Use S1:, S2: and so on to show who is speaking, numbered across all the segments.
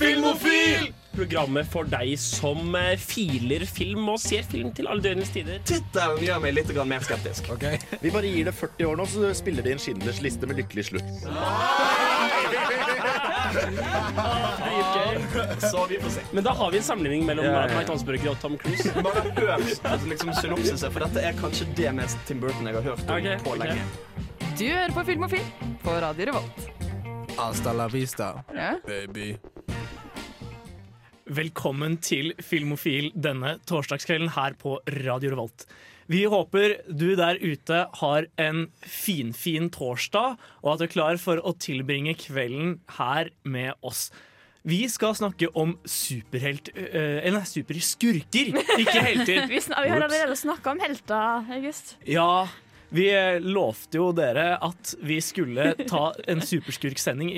S1: Filmofil!
S2: Programmet for deg som eh, filer film og ser film til alle døgnets tider.
S1: Tittelen gjør meg litt mer skeptisk.
S3: Vi bare gir det 40 år nå, så spiller de inn Schindlers liste med lykkelig slutt.
S1: Så vi får se.
S2: Men da har vi en sammenligning mellom. Mike Hansburger og Tom Cruise.
S1: Bare hør liksom, synopsiset, for dette er kanskje det mest Tim Burton jeg har hørt om
S2: okay,
S1: på lenge. Okay.
S4: Du hører på Filmofil på Radio Revolt.
S5: Hasta la vista,
S4: yeah.
S5: baby.
S6: Velkommen til Filmofil denne torsdagskvelden her på Radio Revolt. Vi håper du der ute har en finfin fin torsdag, og at du er klar for å tilbringe kvelden her med oss. Vi skal snakke om superhelt... Uh, Nei, superskurker, ikke helter.
S7: Vi, vi har allerede snakka om helter, August.
S6: Ja, vi eh, lovte jo dere at vi skulle ta en superskurksending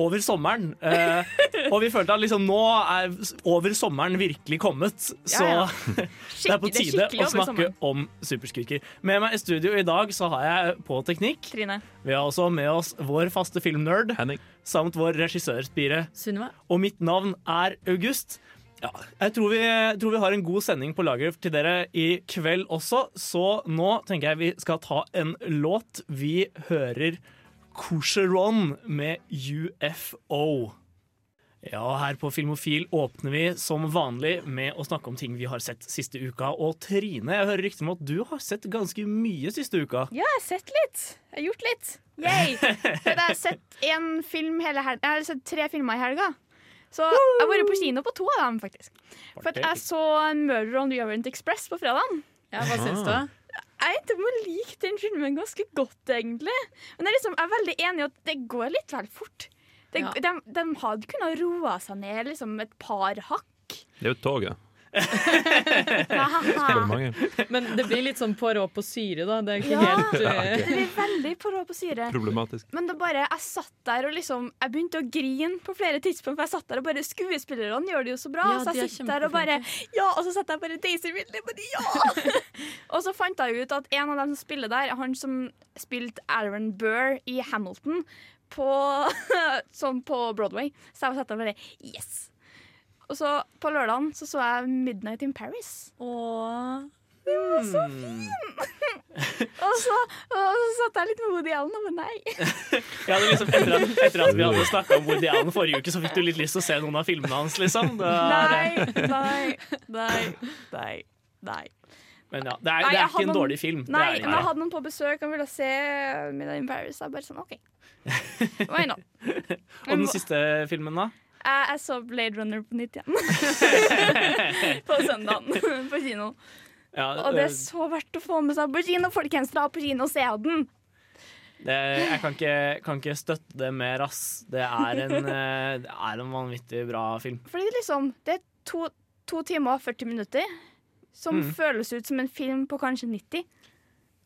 S6: over sommeren. Eh, og vi følte at liksom nå er over sommeren virkelig kommet, så
S7: Ja,
S6: det er på tide
S7: er
S6: å snakke om superskurker. Med meg i studio i dag så har jeg på teknikk.
S7: Trine.
S6: Vi har også med oss vår faste filmnerd
S5: Henning.
S6: samt vår regissørspire.
S7: Sunniva.
S6: Og mitt navn er August. Ja, jeg tror vi, tror vi har en god sending på lager til dere i kveld også, så nå tenker jeg vi skal ta en låt. Vi hører Coucheron med UFO. Ja, her på Filmofil åpner vi som vanlig med å snakke om ting vi har sett siste uka. Og Trine, jeg hører rykter om at du har sett ganske mye siste uka.
S7: Ja, jeg har sett litt. Jeg har gjort litt. Yay! Jeg har sett en film hele helga. Jeg har sett tre filmer i helga. Så jeg har vært på kino på to av dem, faktisk. For at jeg så 'Murder on the Orient Express' på fredagen.
S4: Ja, hva syns du?
S7: Jeg endte med å like den filmen ganske godt, egentlig. Men jeg, er liksom, jeg er veldig enig i at det går litt vel fort. Det,
S4: Ja.
S7: de, de hadde kunnet roa seg ned liksom et par hakk.
S5: Det er jo toget.
S4: Men det blir litt sånn på rå på syre, da. Det er ikke
S7: Ja.
S4: helt uh,
S7: Det blir veldig på rå på syre.
S5: Problematisk.
S7: Men det bare, jeg satt der og liksom Jeg begynte å grine på flere tidspunkt. For jeg satt der og bare Skuespillerne gjør det jo så bra.
S4: Ja,
S7: så jeg sitter der og bare Ja! Og så setter jeg bare Daisy Ridley. Bare ja! og så fant jeg ut at en av dem som spiller der, er han som spilte Aaron Burr i Hamilton på, sånn på Broadway. Så jeg satt der og bare Yes! Og så på lørdagen så, så jeg Midnight in Paris.
S4: Åh.
S7: Og så, og så satt jeg litt med Woody Allen og bare nei.
S6: ja, liksom, etter, at, etter at vi hadde snakka om Woody Allen forrige uke, så fikk du litt lyst til å se noen av filmene hans, liksom. Det er,
S7: Nei, nei, nei, nei. nei.
S6: men ja, det er,
S7: Nei,
S6: det er ikke en
S7: noen-
S6: dårlig film.
S7: Nei,
S6: det er
S7: men jeg hadde noen på besøk og ville se Midnight in Paris. Jeg bare sånn, OK. Why not?
S6: Og den siste filmen, da?
S7: Jeg, så Blade Runner på nytt igjen. på søndagen på kino.
S6: Ja,
S7: Og det er
S6: øh,
S7: så verdt å få med seg på kino. Folkens, dra på kino og se den.
S6: det, jeg kan ikke, kan ikke støtte det mer, ass. Det er en, øh, det er en vanvittig bra film.
S7: Fordi det liksom, det er to, to timer og 40 minutter som
S6: Mm.
S7: føles ut som en film på kanskje 90.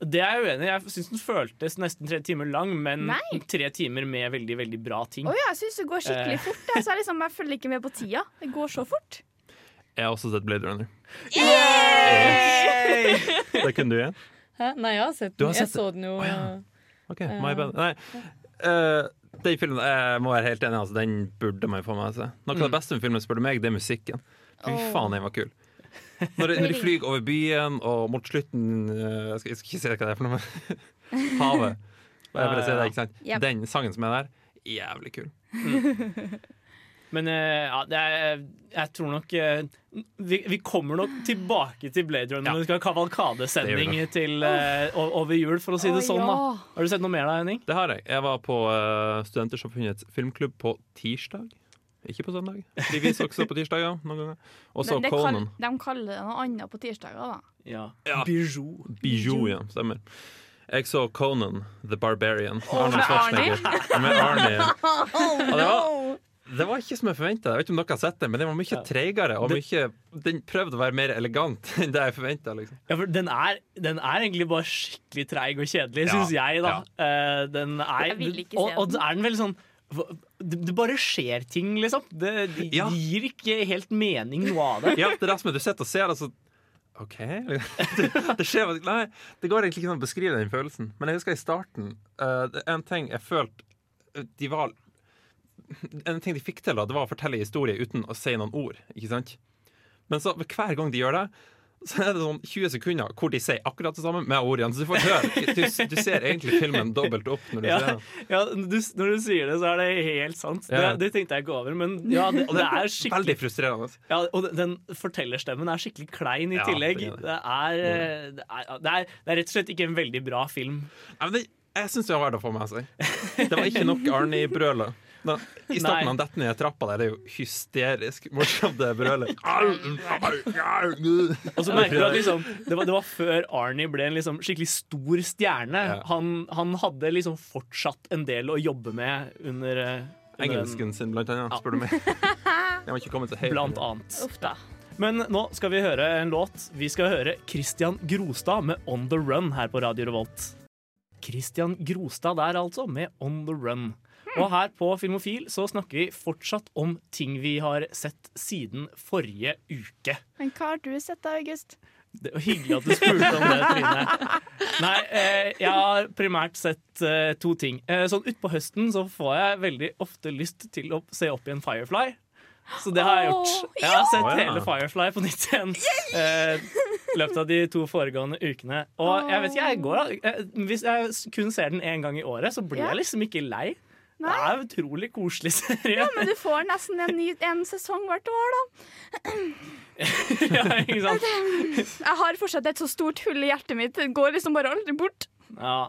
S6: Det er jeg uenig i. Jeg syns den føltes nesten tre timer lang, men
S7: Nei.
S6: tre timer med veldig, veldig bra ting.
S7: Oh, ja, jeg syns det går skikkelig
S6: Eh.
S7: fort. Jeg, så jeg, liksom, jeg følger ikke med på tida. Det går så fort.
S5: Jeg har også sett Blade Runner.
S6: Yay!
S5: Det kunne du igjen?
S4: Hæ? Nei, jeg har sett den.
S5: har
S4: Jeg så den jo
S5: Oh, ja.
S4: uh,
S5: OK, my bad. Nei. Uh, den filmen jeg må være helt enig altså, Den burde man få med seg. Noe av det
S6: Mm.
S5: beste med filmen, spør du meg, det er musikken. Fy faen, den var kul. Når, når de flyr over byen, og mot slutten eh, Jeg skal, jeg skal ikke si hva det er for noe, men havet. Bare for å si det, ikke sant?
S7: Yep.
S5: Den sangen som er der, jævlig kul.
S6: Men øh, ja, det er, jeg tror nok øh, vi, vi kommer nok tilbake til Blade Runner
S5: Ja.
S6: når vi skal ha kavalkadesending til, øh, over jul, for å si det
S7: oh,
S6: sånn. da. Har du sett noe mer da, Henning?
S5: Det har jeg. Jeg var på uh, Studentersamfunnets filmklubb på tirsdag. Ikke på søndag. De viser også på tirsdager noen ganger. Og så
S7: Men det kall,
S5: Conan.
S7: de kaller det noe annet på tirsdager, da.
S6: Ja.
S5: Ja.
S6: Bijou.
S5: Bijou, ja. Stemmer. Jeg så Conan the Barbarian.
S7: Å, med
S5: Schwarzenegger. Med Arnie. ja. Og det, var, det var ikke som jeg forventa. Jeg vet ikke om dere har sett det, men den var mye
S6: Ja.
S5: treigere. Og mye, den prøvde å være mer elegant enn det jeg forventa. Liksom.
S6: Ja, for den er, den er egentlig bare skikkelig treig og kjedelig,
S5: Ja,
S6: syns jeg. da Eh, Den er,
S7: Jeg vil ikke
S6: se
S7: se
S6: og
S7: den.
S6: så er den veldig sånn det, det bare skjer ting, liksom. Det, det
S5: Ja.
S6: gir ikke helt mening, noe av det.
S5: Ja, det er det som er du sitter og ser, og så OK? Det, det skjer Nei, det går egentlig ikke an å beskrive den følelsen. Men jeg husker i starten uh, En ting jeg følte eh, De var En ting de fikk til, da, det var å fortelle historier uten å si noen ord. Ikke sant? Men så hver gang de gjør det, så er det sånn 20 sekunder hvor de sier akkurat det samme med ordene. Så du får høre. Du, du ser egentlig filmen dobbelt opp når du
S6: Ja,
S5: ser den.
S6: ja du, når du sier det, så er det helt sant. Det,
S5: Ja.
S6: det tenkte jeg ikke over. Men ja, det,
S5: Og
S6: det er skikkelig
S5: Veldig frustrerende.
S6: ja, Og den fortellerstemmen er skikkelig klein i
S5: Ja,
S6: tillegg.
S5: det er det.
S6: Det er, det, er, det, rett og slett ikke en veldig bra film.
S5: Ja, men det, jeg syns det var verdt å få med seg. Det var ikke nok Arne i I starten han detter ned trappa der, det er jo hysterisk morsomt, det brølet.
S6: Og så merker du at liksom, det, var, det var før Arnie ble en liksom skikkelig stor stjerne.
S5: Ja.
S6: Han, han hadde liksom fortsatt en del å jobbe med under, eh, under
S5: Engelsken sin, blant annet, spør du meg. Jeg var ikke kommet så høyt.
S6: Blant annet.
S7: Uff da.
S6: Men nå skal vi høre en låt. Vi skal høre Christian Grostad med On The Run her på Radio Revolt. Christian Grostad der altså, med On The Run. Og her på Filmofil så snakker vi fortsatt om ting vi har sett siden forrige uke.
S7: Men hva har du sett da, August?
S6: Det var hyggelig at du spurte om det, Trine. Nei, eh, jeg har primært sett eh, to ting. Eh, sånn Utpå høsten så får jeg veldig ofte lyst til å se opp igjen Firefly. Så det har jeg gjort. Jeg har sett hele Firefly på nytt igjen eh, i løpet av de to foregående ukene. Og jeg vet ikke, jeg går eh, Hvis jeg kun ser den én gang i året, så blir jeg liksom ikke lei. Det er utrolig koselig serie.
S7: Men du får nesten en, ny, en sesong hvert år, da.
S6: ja, ikke sant?
S7: Jeg har fortsatt et så stort hull i hjertet mitt. Det går liksom bare aldri bort.
S6: Ja.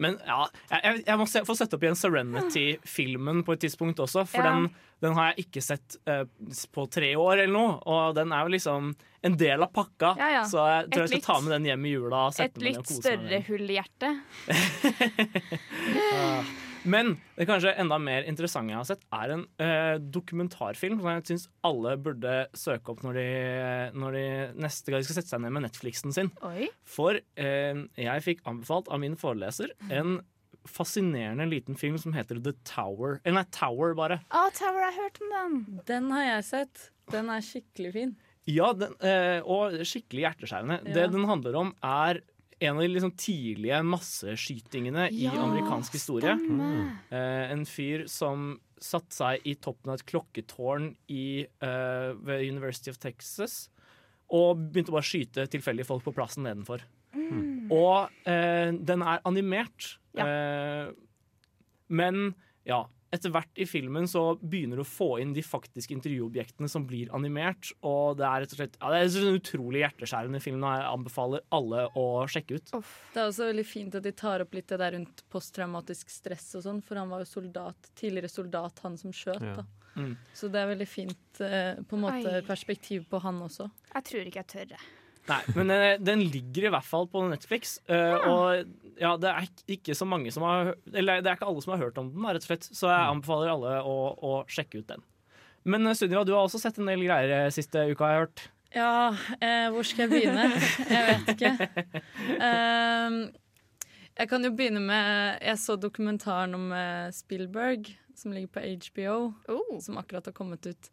S6: Men ja, jeg, jeg- må se, få sette opp igjen Serenity-filmen på et tidspunkt også. For
S7: Ja.
S6: den, den har jeg ikke sett uh, på tre år eller noe. Og den er jo liksom en del av pakka.
S7: Ja, ja.
S6: Så jeg tror
S7: Et
S6: jeg skal ta med den hjem i jula.
S7: Et litt større hull i hjertet.
S6: Men det kanskje enda mer interessante jeg har sett, er en eh, dokumentarfilm som jeg syns alle burde søke opp når de, når de neste gang de skal sette seg ned med Netflixen sin.
S7: Oi.
S6: For eh, jeg fikk anbefalt av min foreleser en fascinerende liten film som heter The Tower. Eller nei, Tower, bare.
S7: Å, Tower, jeg har hørt om den.
S4: Den har jeg sett. Den er skikkelig fin.
S6: Ja, den, eh, og skikkelig hjerteskjærende.
S4: Ja.
S6: Det den handler om, er en av de liksom tidlige masseskytingene i amerikansk historie.
S7: stemmer.
S6: Eh, en fyr som satte seg i toppen av et klokketårn i, eh, ved University of Texas og begynte bare å skyte tilfeldige folk på plassen nedenfor. Og eh, den er animert. Eh, men ja, etter hvert i filmen så begynner du å få inn de faktiske intervjuobjektene som blir animert. Og det er rett og slett ja, det er en utrolig hjerteskjærende film, og jeg anbefaler alle å sjekke ut.
S4: Det er også veldig fint at de tar opp litt det der rundt posttraumatisk stress og sånn, for han var jo soldat, tidligere soldat, han som skjøt,
S5: Ja.
S4: da.
S6: Mm.
S4: Så det er veldig fint eh, på en måte
S7: Oi.
S4: perspektiv på han også.
S7: Jeg tror ikke jeg tør det.
S6: Nei, men den, den ligger i hvert fall på Netflix. eh, Og ja, det er ikke- så mange som har Eller det er ikke alle som har hørt om den, rett og slett. Så jeg anbefaler alle å, å sjekke ut den. Men eh, Sunniva, du har også sett en del greier eh, siste uka, jeg har jeg hørt.
S4: Ja, eh, hvor skal jeg begynne? Jeg vet ikke. Ehm, jeg kan jo begynne med Jeg så dokumentaren om eh, Spielberg, som ligger på HBO,
S7: Oh.
S4: som akkurat har kommet ut.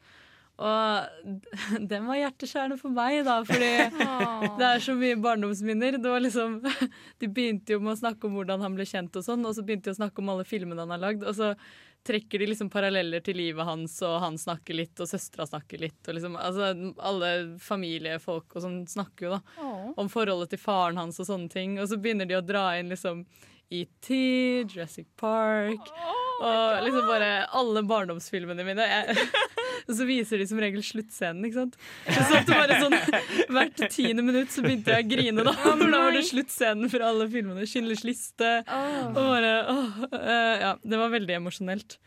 S4: Og den var hjerteskjærende for meg, da, fordi det er så mye barndomsminner. Det var liksom, de begynte jo med å snakke om hvordan han ble kjent, og sånn, og så begynte de å snakke om alle filmene han har lagd. Og så trekker de liksom paralleller til livet hans, og han snakker litt, og søstera snakker litt. Og liksom, altså, alle familiefolk og sånn snakker jo da
S7: Åh.
S4: om forholdet til faren hans og sånne ting. Og så begynner de å dra inn liksom ET, Jurassic Park og liksom bare alle barndomsfilmene mine. Jeg, og så viser de som regel sluttscenen, ikke sant. Så satt det bare sånn Hvert tiende minutt så begynte jeg å grine, da. For da var det sluttscenen fra alle filmene. Schindlers liste. Og bare åh, eh, Ja, det var veldig emosjonelt.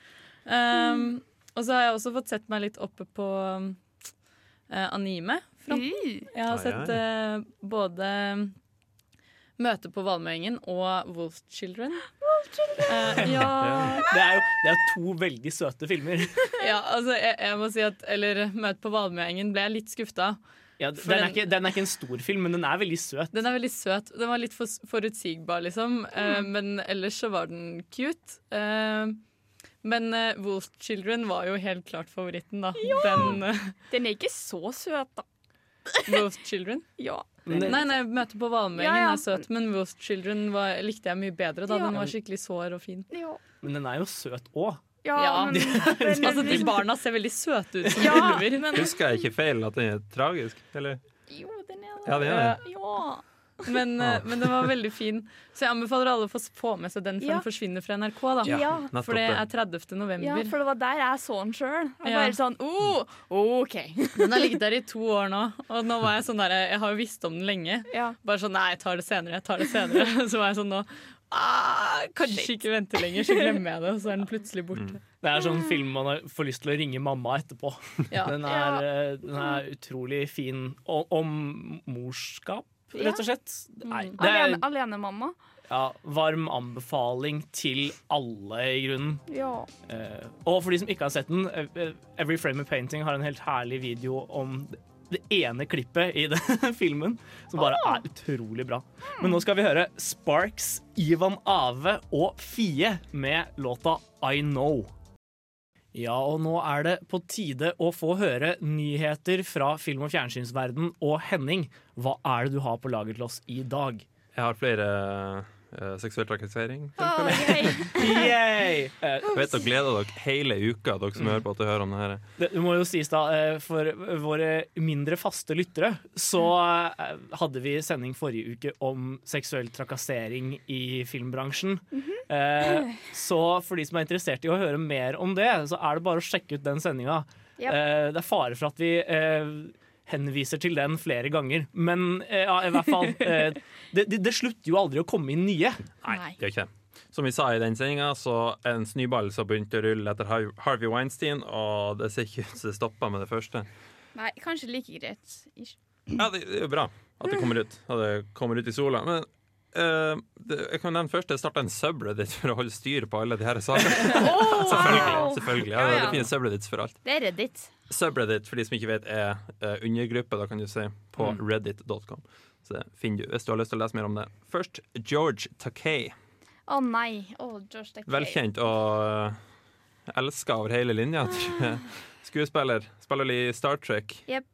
S4: Um, og så har jeg også fått sett meg litt oppe på uh, anime. fronten. Jeg har sett uh, både Møte på Valmøyengen og Wolf Children. Eh, ja,
S6: Det er jo det er to veldig søte filmer.
S4: ja, altså jeg, jeg må si at Eller 'Møt på Valmøyengen ble jeg litt skufta.
S6: Ja,
S4: For
S6: den, er
S4: den-
S6: ikke, den er ikke en stor film, men den er veldig søt.
S4: Den er veldig søt. Den var litt for, forutsigbar, liksom. Eh, men ellers så var den cute. Uh, men uh, Wolf Children var jo helt klart favoritten, da. Den uh,
S7: Den er ikke så søt, da.
S4: Wolf Children.
S7: Ja.
S4: Nei, nei, Møte på Valmøyen
S7: Ja, ja.
S4: er søt, men Wolf Children var, likte jeg mye bedre. da Den var skikkelig sår og fin.
S6: Men den er jo søt òg.
S7: Ja,
S4: Ja.
S7: men
S4: Altså, de barna ser veldig søte ut som
S7: Ja,
S4: ulver.
S7: men
S5: Husker jeg ikke feil at den er tragisk? Eller?
S7: Jo, den er det.
S5: Ja, det er det.
S7: Ja.
S4: Men, eh, men den var veldig fin. Så jeg anbefaler alle å få med seg den før
S7: Ja.
S4: den forsvinner fra NRK. da
S7: Ja.
S4: For det er 30. november.
S7: ja, for det var der jeg så den sjøl.
S4: Ja.
S7: sånn oh, OK.
S4: Den har ligget der i to år nå, og nå var jeg sånn der Jeg har jo visst om den lenge.
S7: Ja.
S4: Bare sånn Nei, jeg tar det senere. Jeg tar det senere. Så var jeg sånn nå ah, Kanskje ikke vente lenger, så glemmer jeg det, og så er den plutselig borte.
S6: Det er sånn film man får lyst til å ringe mamma etterpå.
S4: Ja.
S6: Den er, eh, den er utrolig fin om morskap, rett og slett. Nei, det
S7: Alene, alenemamma.
S6: ja, varm anbefaling til alle, i grunnen.
S7: Ja.
S6: Eh, og for de som ikke har sett den, eh, Every Frame a Painting har en helt herlig video om det ene klippet i den filmen, som bare er utrolig bra. Men nå skal vi høre Sparks, Ivan Ave og Fie med låta I Know. Ja, og nå er det på tide å få høre nyheter fra film- og fjernsynsverden. Og Henning, hva er det du har på lager til oss i dag?
S5: Jeg har flere uh, seksuell trakassering.
S7: Oh.
S6: Yay! Eh,
S5: Jeg vet dere gleder dere hele uka, dere som hører på til å høre om det her.
S6: Det det må jo sies da, eh, For våre mindre faste lyttere så eh, hadde vi sending forrige uke om seksuell trakassering i filmbransjen. Eh, Så for de som er interessert i å høre mer om det, så er det bare å sjekke ut den sendinga.
S7: Yep.
S6: Eh, Det er fare for at vi eh, henviser til den flere ganger. Men eh, ja, i hvert fall eh, det, det, det slutter jo aldri å komme inn nye.
S7: Nei.
S5: Det gjør ikke det. Som vi sa i den sendinga, så er en snøball som begynte å rulle etter Harvey Weinstein, og det ser ikke ut som det stoppa med det første.
S7: Nei, kanskje like greit.
S5: Ja, det, det er jo bra at det kommer ut, at det kommer ut i sola. Men det, jeg kan nevne først jeg starta en subreddit for å holde styr på alle de her sakene. selvfølgelig. selvfølgelig ja,
S7: Ja, ja.
S5: Det finnes subreddits for alt.
S7: Det er Reddit.
S5: Subreddit, for de som ikke vet, er uh, undergruppe, da kan du si, på
S6: Mm.
S5: reddit.com. Så det finner du hvis du har lyst til å lese mer om det. Først George Takei.
S7: Å nei. Oh, George Takei.
S5: Velkjent og uh, elska over hele linja. Skuespiller. Spiller i Star Trek.
S7: Jepp.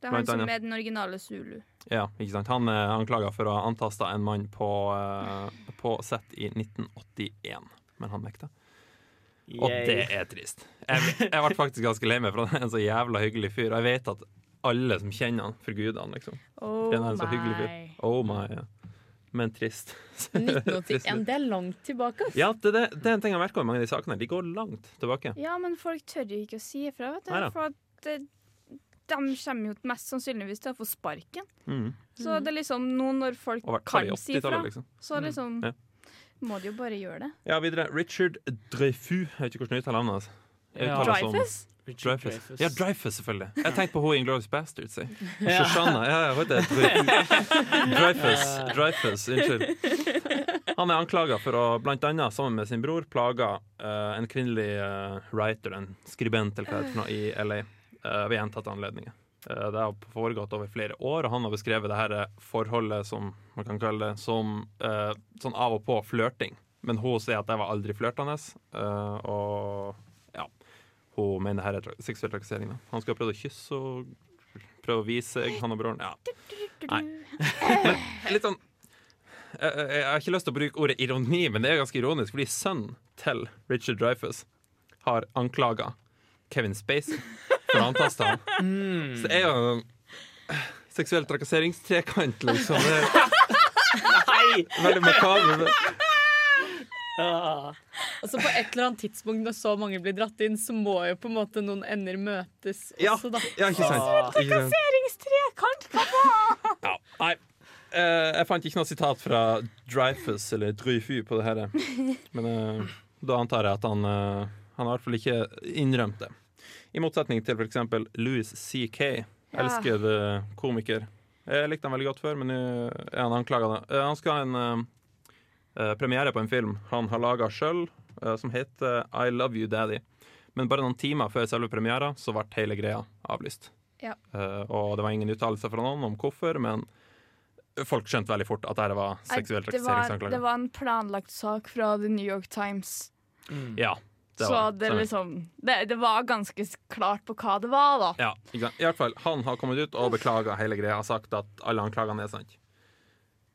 S7: Det er han som er den originale Zulu.
S5: Ja, ikke sant? Han er anklaga for å ha antasta en mann på, uh, på sett i 1981, men han nekta. Og det er trist. Jeg, jeg ble faktisk ganske lei meg, for han er en så jævla hyggelig fyr. Og jeg vet at alle som kjenner han, forguder han, liksom.
S4: Oh
S5: Den er en så hyggelig fyr. Oh my, ja. Men trist.
S4: 1981, det er langt tilbake. ass.
S5: Ja, det, det, det er en ting jeg merker med mange av de sakene. De går langt tilbake.
S7: Ja, men folk tør jo ikke å si ifra, vet du. For at eh, de kommer jo mest sannsynligvis til å få sparken.
S5: Mm.
S7: Så det er liksom nå når folk
S5: i
S7: kan si
S5: fra, liksom.
S7: så liksom
S5: Ja.
S7: må de jo bare gjøre det.
S5: Ja, videre. Richard Dreyfus. Jeg vet ikke hvordan jeg uttaler navnet hans.
S6: Ja.
S7: Dreyfus?
S5: Dreyfus. Ja, Dreyfus, selvfølgelig. Jeg tenkte på hun Inglorious Bastards. jeg.
S6: Ja.
S5: Shoshana. Ja, jeg vet det. Dreyfus. Dreyfus. Unnskyld. Han er anklaga for å blant annet, sammen med sin bror, plage uh, en kvinnelig uh, writer, en skribent eller hva det er i LA eh, ved gjentatte anledninger. Eh, det har foregått over flere år, og han har beskrevet det her eh, forholdet som man kan kalle det, som eh, sånn av og på flørting. Men hun sier at det var aldri flørtende, eh, og ja, hun mener det her er seksuell trakassering. da. Han skal ha prøvd å kysse og prøve å vise seg, han og broren. Ja. Nei. Litt sånn jeg, jeg, jeg har ikke lyst til å bruke ordet ironi, men det er ganske ironisk, fordi sønnen til Richard Dreyfus har anklaga Kevin Spacey for han tasta han.
S6: Mm.
S5: Så det er jo en seksuell trakasseringstrekant, liksom. Det
S6: Nei!
S5: veldig makaber.
S6: Ah.
S4: Altså På et eller annet tidspunkt når så mange blir dratt inn, så må jo på en måte noen ender møtes
S5: Ja,
S4: også, da.
S5: ja, ikke sant? Trakasseringstrekant, sant?
S7: Trekant, pappa!
S5: Ja, nei. Eh, jeg fant ikke noe sitat fra Dreyfus eller Dreyfy på det her. Men eh, da antar jeg at han, eh, han har i hvert fall ikke innrømt det. I motsetning til f.eks. Louis C.K.
S7: Ja.
S5: Elsket eh, komiker. Jeg likte han veldig godt før, men nå er han anklaga. han skal ha en eh, eh, premiere på en film han har laga sjøl, som heter I Love You Daddy. Men bare noen timer før selve premiera så ble hele greia avlyst.
S7: Ja.
S5: Eh, og det var ingen uttalelse fra noen om hvorfor, men folk skjønte veldig fort at dette var seksuell
S7: det, var, det var en planlagt sak fra The New York Times.
S5: Ja, det
S7: så
S5: var
S7: det, liksom, det, det var ganske klart på hva det var, da.
S5: Ja, ikke sant? I hvert fall, Han har kommet ut og beklaga hele greia og sagt at alle anklagene er sant.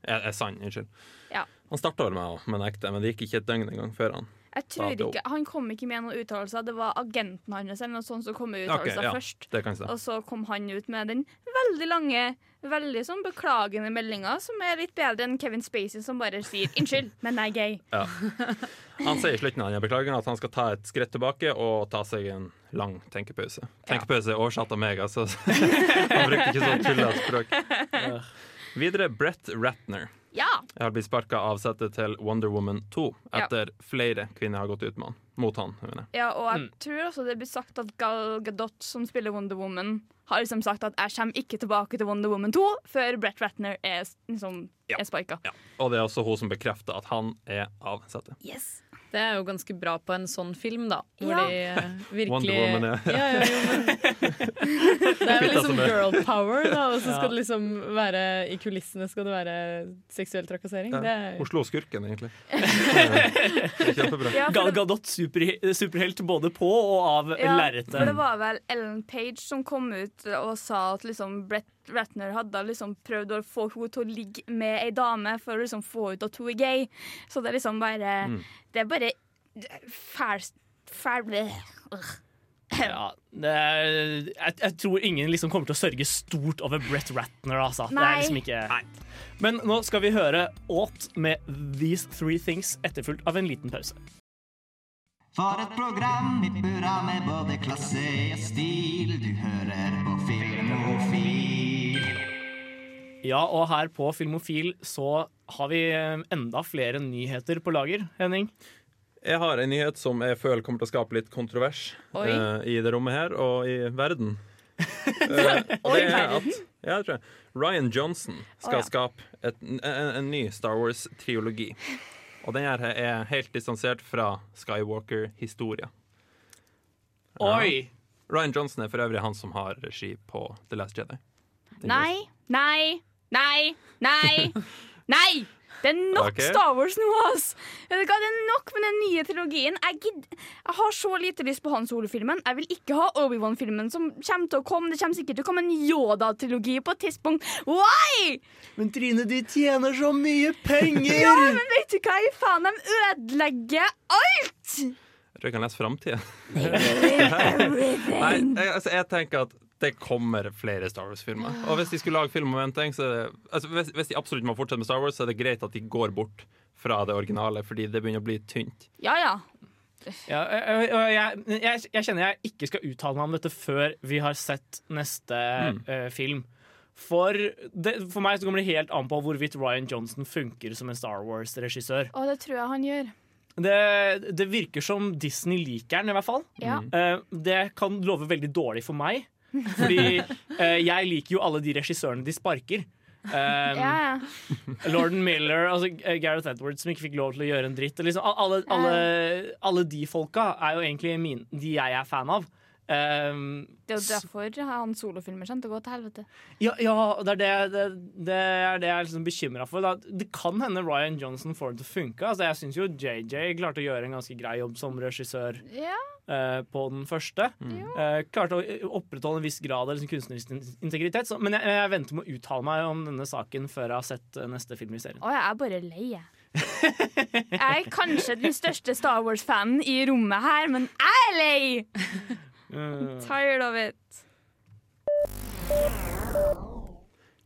S5: Er, er sann, unnskyld.
S7: Ja.
S5: Han starta vel med å å men det gikk ikke et døgn engang før han
S7: Jeg tror ikke, Han kom ikke med noen uttalelser. Det var agenten hans eller noe sånt som kom med
S5: uttalelser
S7: uttalelser
S5: ja.
S7: først. Og så kom han ut med den veldig lange, veldig sånn beklagende meldinga, som er litt bedre enn Kevin Spacey, som bare sier 'unnskyld, men jeg er gay'.
S5: Han sier i slutten av beklagen at han skal ta et skritt tilbake og ta seg en lang tenkepause. Tenkepause er oversatt av meg, altså. Han brukte ikke så tullete språk. Videre Brett Ratner.
S7: Ja!
S5: Jeg har blitt sparka av settet til Wonder Woman 2
S7: Ja.
S5: etter flere kvinner har gått ut med han. Mot han, mener
S7: ja, og jeg tror også det blir sagt at Gal Gadot, som spiller Wonder Woman, har liksom sagt at 'jeg kommer ikke tilbake til Wonder Woman 2' før Brett Ratner er, liksom,
S5: Ja.
S7: er sparka.
S5: Og det er også hun som bekrefter at han er av settet.
S7: Yes.
S4: Det er jo ganske bra på en sånn film, da. Hvor
S7: Ja.
S4: de eh, virkelig
S5: Wonder Woman, ja.
S4: ja, ja, ja men... Det er jo liksom girl power, da, og så skal det liksom være I kulissene skal det være seksuell trakassering.
S5: Ja.
S4: Det er
S5: Hun slo skurken, egentlig. Det er Kjempebra.
S7: Ja,
S6: Gal Gadot super, superhelt både på og av
S7: ja,
S6: lerretet.
S7: for det var vel Ellen Page som kom ut og sa at liksom Brett Ratner hadde liksom prøvd å få henne til å ligge med ei dame for å liksom få ut at hun er gay. Så det er liksom bare
S5: Mm.
S7: Det er bare fæl Fæl
S6: Ja, det er, jeg, jeg tror ingen liksom kommer til å sørge stort over Brett Ratner. Altså. Det er liksom ikke Men nå skal vi høre Åt med These Three Things etterfulgt av en liten pause.
S8: For et program i burra med både klasse og stil. Du hører på Filmofil.
S6: Ja, og her på Filmofil så har vi eh, enda flere nyheter på lager, Henning.
S5: Jeg har en nyhet som jeg føler kommer til å skape litt kontrovers eh, i det rommet her og i verden. uh, og er at
S7: verden.
S5: ja, jeg tror jeg. Ryan Johnson skal
S7: oh, ja.
S5: skape et, en, en ny Star Wars-triologi. Og den her er helt distansert fra Skywalker-historia.
S6: Oi!
S5: Ryan Johnson er for øvrig han som har regi på The Last Jedi.
S7: Nei, nei, nei, nei, nei! Det er nok
S5: okay.
S7: Star Wars nå, ass! Det er nok med den nye trilogien. Jeg, gidd, jeg har så lite lyst på Han Solo-filmen. Jeg vil ikke ha Obi-Wan-filmen som kommer til å komme. Det kommer sikkert til å komme en Yoda-trilogi på et tidspunkt. Why?!
S6: Men Trine, de tjener så mye penger!
S7: Ja, men vet du hva? I Faen, de ødelegger alt!
S5: Jeg tror jeg kan lese framtida. Nei, jeg, altså, jeg tenker at det kommer flere Star Wars-filmer. Og hvis de skulle lage film om en ting, så er det, altså, hvis, hvis de absolutt må fortsette med Star Wars, så er det greit at de går bort fra det originale, fordi det begynner å bli tynt.
S7: Ja, ja.
S6: Ja, jeg, jeg, jeg, jeg kjenner jeg ikke skal uttale meg om dette før vi har sett neste
S5: Mm.
S6: uh, film. For, det, for meg så kommer det helt an på hvorvidt Ryan Johnson funker som en Star Wars-regissør.
S7: Og det tror jeg han gjør.
S6: Det, det virker som Disney liker den, i hvert fall.
S7: Ja.
S6: Uh, det kan love veldig dårlig for meg. Fordi eh, jeg liker jo alle de regissørene de sparker. Um,
S7: Ja, ja.
S6: Lorden Miller, altså eh, Gareth Edwards som ikke fikk lov til å gjøre en dritt. Liksom, alle, alle, alle de folka er jo egentlig min, de jeg er fan av. Um,
S7: Det er jo derfor han solofilmer kjente å gå til helvete.
S6: ja, ja, det er det, det, det er det jeg er liksom bekymra for. Det kan hende Ryan Johnson får det til å funke. Altså, jeg syns jo JJ klarte å gjøre en ganske grei jobb som regissør
S7: Ja.
S6: uh, på den første. Eh, klarte å opprettholde en viss grad av liksom, kunstnerisk integritet. Så, men jeg, jeg venter med å uttale meg om denne saken før jeg har sett eh, neste film i serien.
S7: Å, jeg er bare lei, jeg. Jeg er kanskje den største Star Wars-fanen i rommet her, men jeg er lei!
S6: Eh,
S7: Tired of it.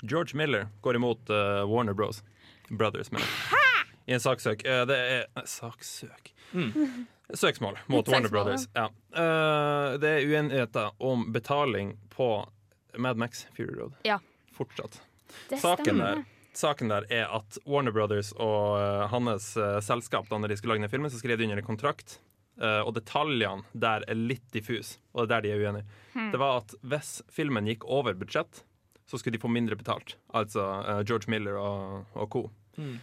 S5: George Miller går imot uh, Warner Bros. Brothers, Men. I en saksøk. Uh, det er Saksøk Søksmål mot
S7: Søksmål.
S5: Warner Brothers. Ja. Uh, det er uenigheter om betaling på Mad Max Fury Road.
S7: Ja.
S5: Fortsatt.
S7: Det
S5: Saken der, saken der er at Warner Brothers og hans selskap da når de skulle lage den filmen, så skrev de under en kontrakt. Eh, og detaljene der er litt diffuse, og det er der de er uenige.
S7: Hmm.
S5: Det var at hvis filmen gikk over budsjett, så skulle de få mindre betalt. Altså uh, George Miller og, og co.
S6: Mm.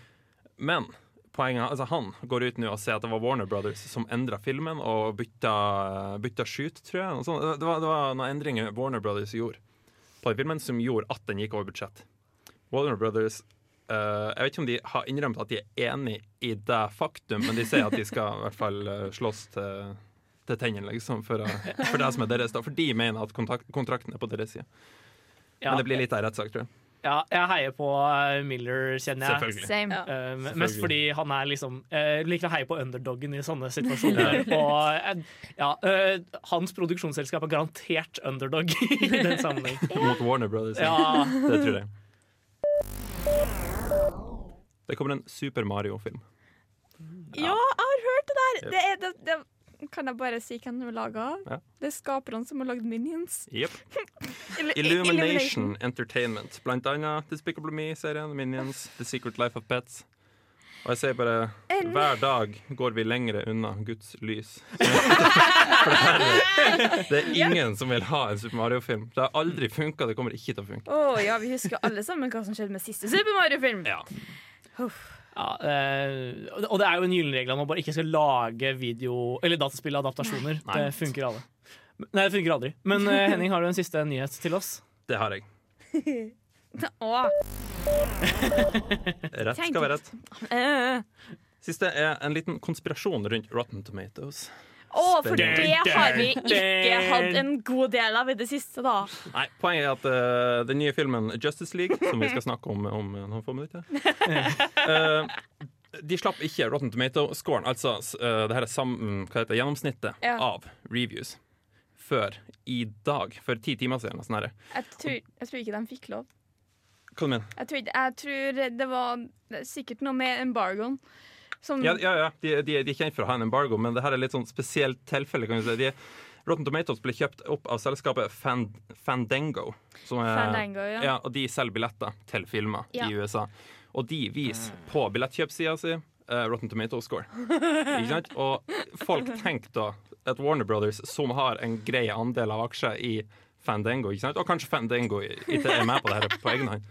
S5: Men poenget, altså han går ut nå og sier at det var Warner Brothers som endra filmen og bytta, bytta shoot, tror jeg. Det, var, det var noen endringer Warner Brothers gjorde på den filmen som gjorde at den gikk over budsjett. Warner Brothers eh, Jeg vet ikke om de har innrømt at de er enig i det faktum, men de sier at de skal i hvert fall eh, slåss til, til tennene, liksom, for, for det som er deres. da For de mener at kontakt, kontrakten er på deres side.
S6: ja.
S5: Men det blir litt av rettssak, tror jeg.
S6: Ja, jeg heier på eh, Miller, kjenner jeg.
S5: Selvfølgelig.
S7: Same.
S6: Uh, mest fordi han er liksom uh, Liker å heie på underdogen i sånne situasjoner. og uh, ja, uh, hans produksjonsselskap er garantert underdog i den sammenheng.
S5: Mot Warner Brothers.
S6: Ja,
S5: Det tror jeg. Det kommer en Super Mario-film.
S7: Ja, jeg har hørt det der! Det er, det, det, kan jeg bare si hvem de er laga av?
S5: Ja.
S7: Det er skaperne som har lagd Minions.
S5: Yep.
S7: Ill-
S5: Illumination Entertainment. Blant annet Despicable Me-serien, Minions, The Secret Life of Pets. Og jeg sier bare
S7: En-
S5: hver dag går vi lengre unna Guds lys. Det, det er ingen som vil ha en Super Mario-film. Det har aldri funka, det kommer ikke til å funke.
S7: Oh, ja, vi husker alle sammen hva som skjedde med siste Super Mario-film.
S5: Ja.
S6: Ja eh, og det er jo en gyllen regel at man bare ikke skal lage video Eller dataspilladaptasjoner.
S5: Nei.
S6: Det funker alle. Nei, det funker aldri. Men eh, Henning, har du en siste nyhet til oss?
S5: Det har jeg.
S7: Åh,
S5: Rett skal være rett.
S7: eh.
S5: Siste er en liten konspirasjon rundt Rotten Tomatoes.
S7: Åh, for det har vi ikke hatt en god del av i det siste, da.
S5: Nei, Poenget er at uh, den nye filmen Justice League, som vi skal snakke om om noen få minutter uh, De slapp ikke Rotten Tomato-scoren, altså uh, det her er sam, mm, hva heter gjennomsnittet
S7: Ja.
S5: av reviews, før i dag. For ti timer siden. Sånn.
S7: Jeg tror, jeg tror ikke de fikk lov.
S5: Hva du mener
S7: Jeg tror, jeg tror det var er sikkert noe med embargoen. Som,
S5: Ja, ja, ja. De, de, de er kjent for å ha en embargo, men det her er litt sånn spesielt tilfelle. Kan du si. de, Rotten Tomatoes ble kjøpt opp av selskapet Fan, Fandango. Som er,
S7: Fandango, ja.
S5: Ja, og de selger billetter til filmer
S7: Ja.
S5: i USA. Og de viser på billettkjøpsida si uh, Rotten Tomatoes score. Ikke sant? Og folk tenker da at Warner Brothers, som har en grei andel av aksjer i Fandango, ikke sant? og kanskje Fandango ikke er med på det her på egen hånd,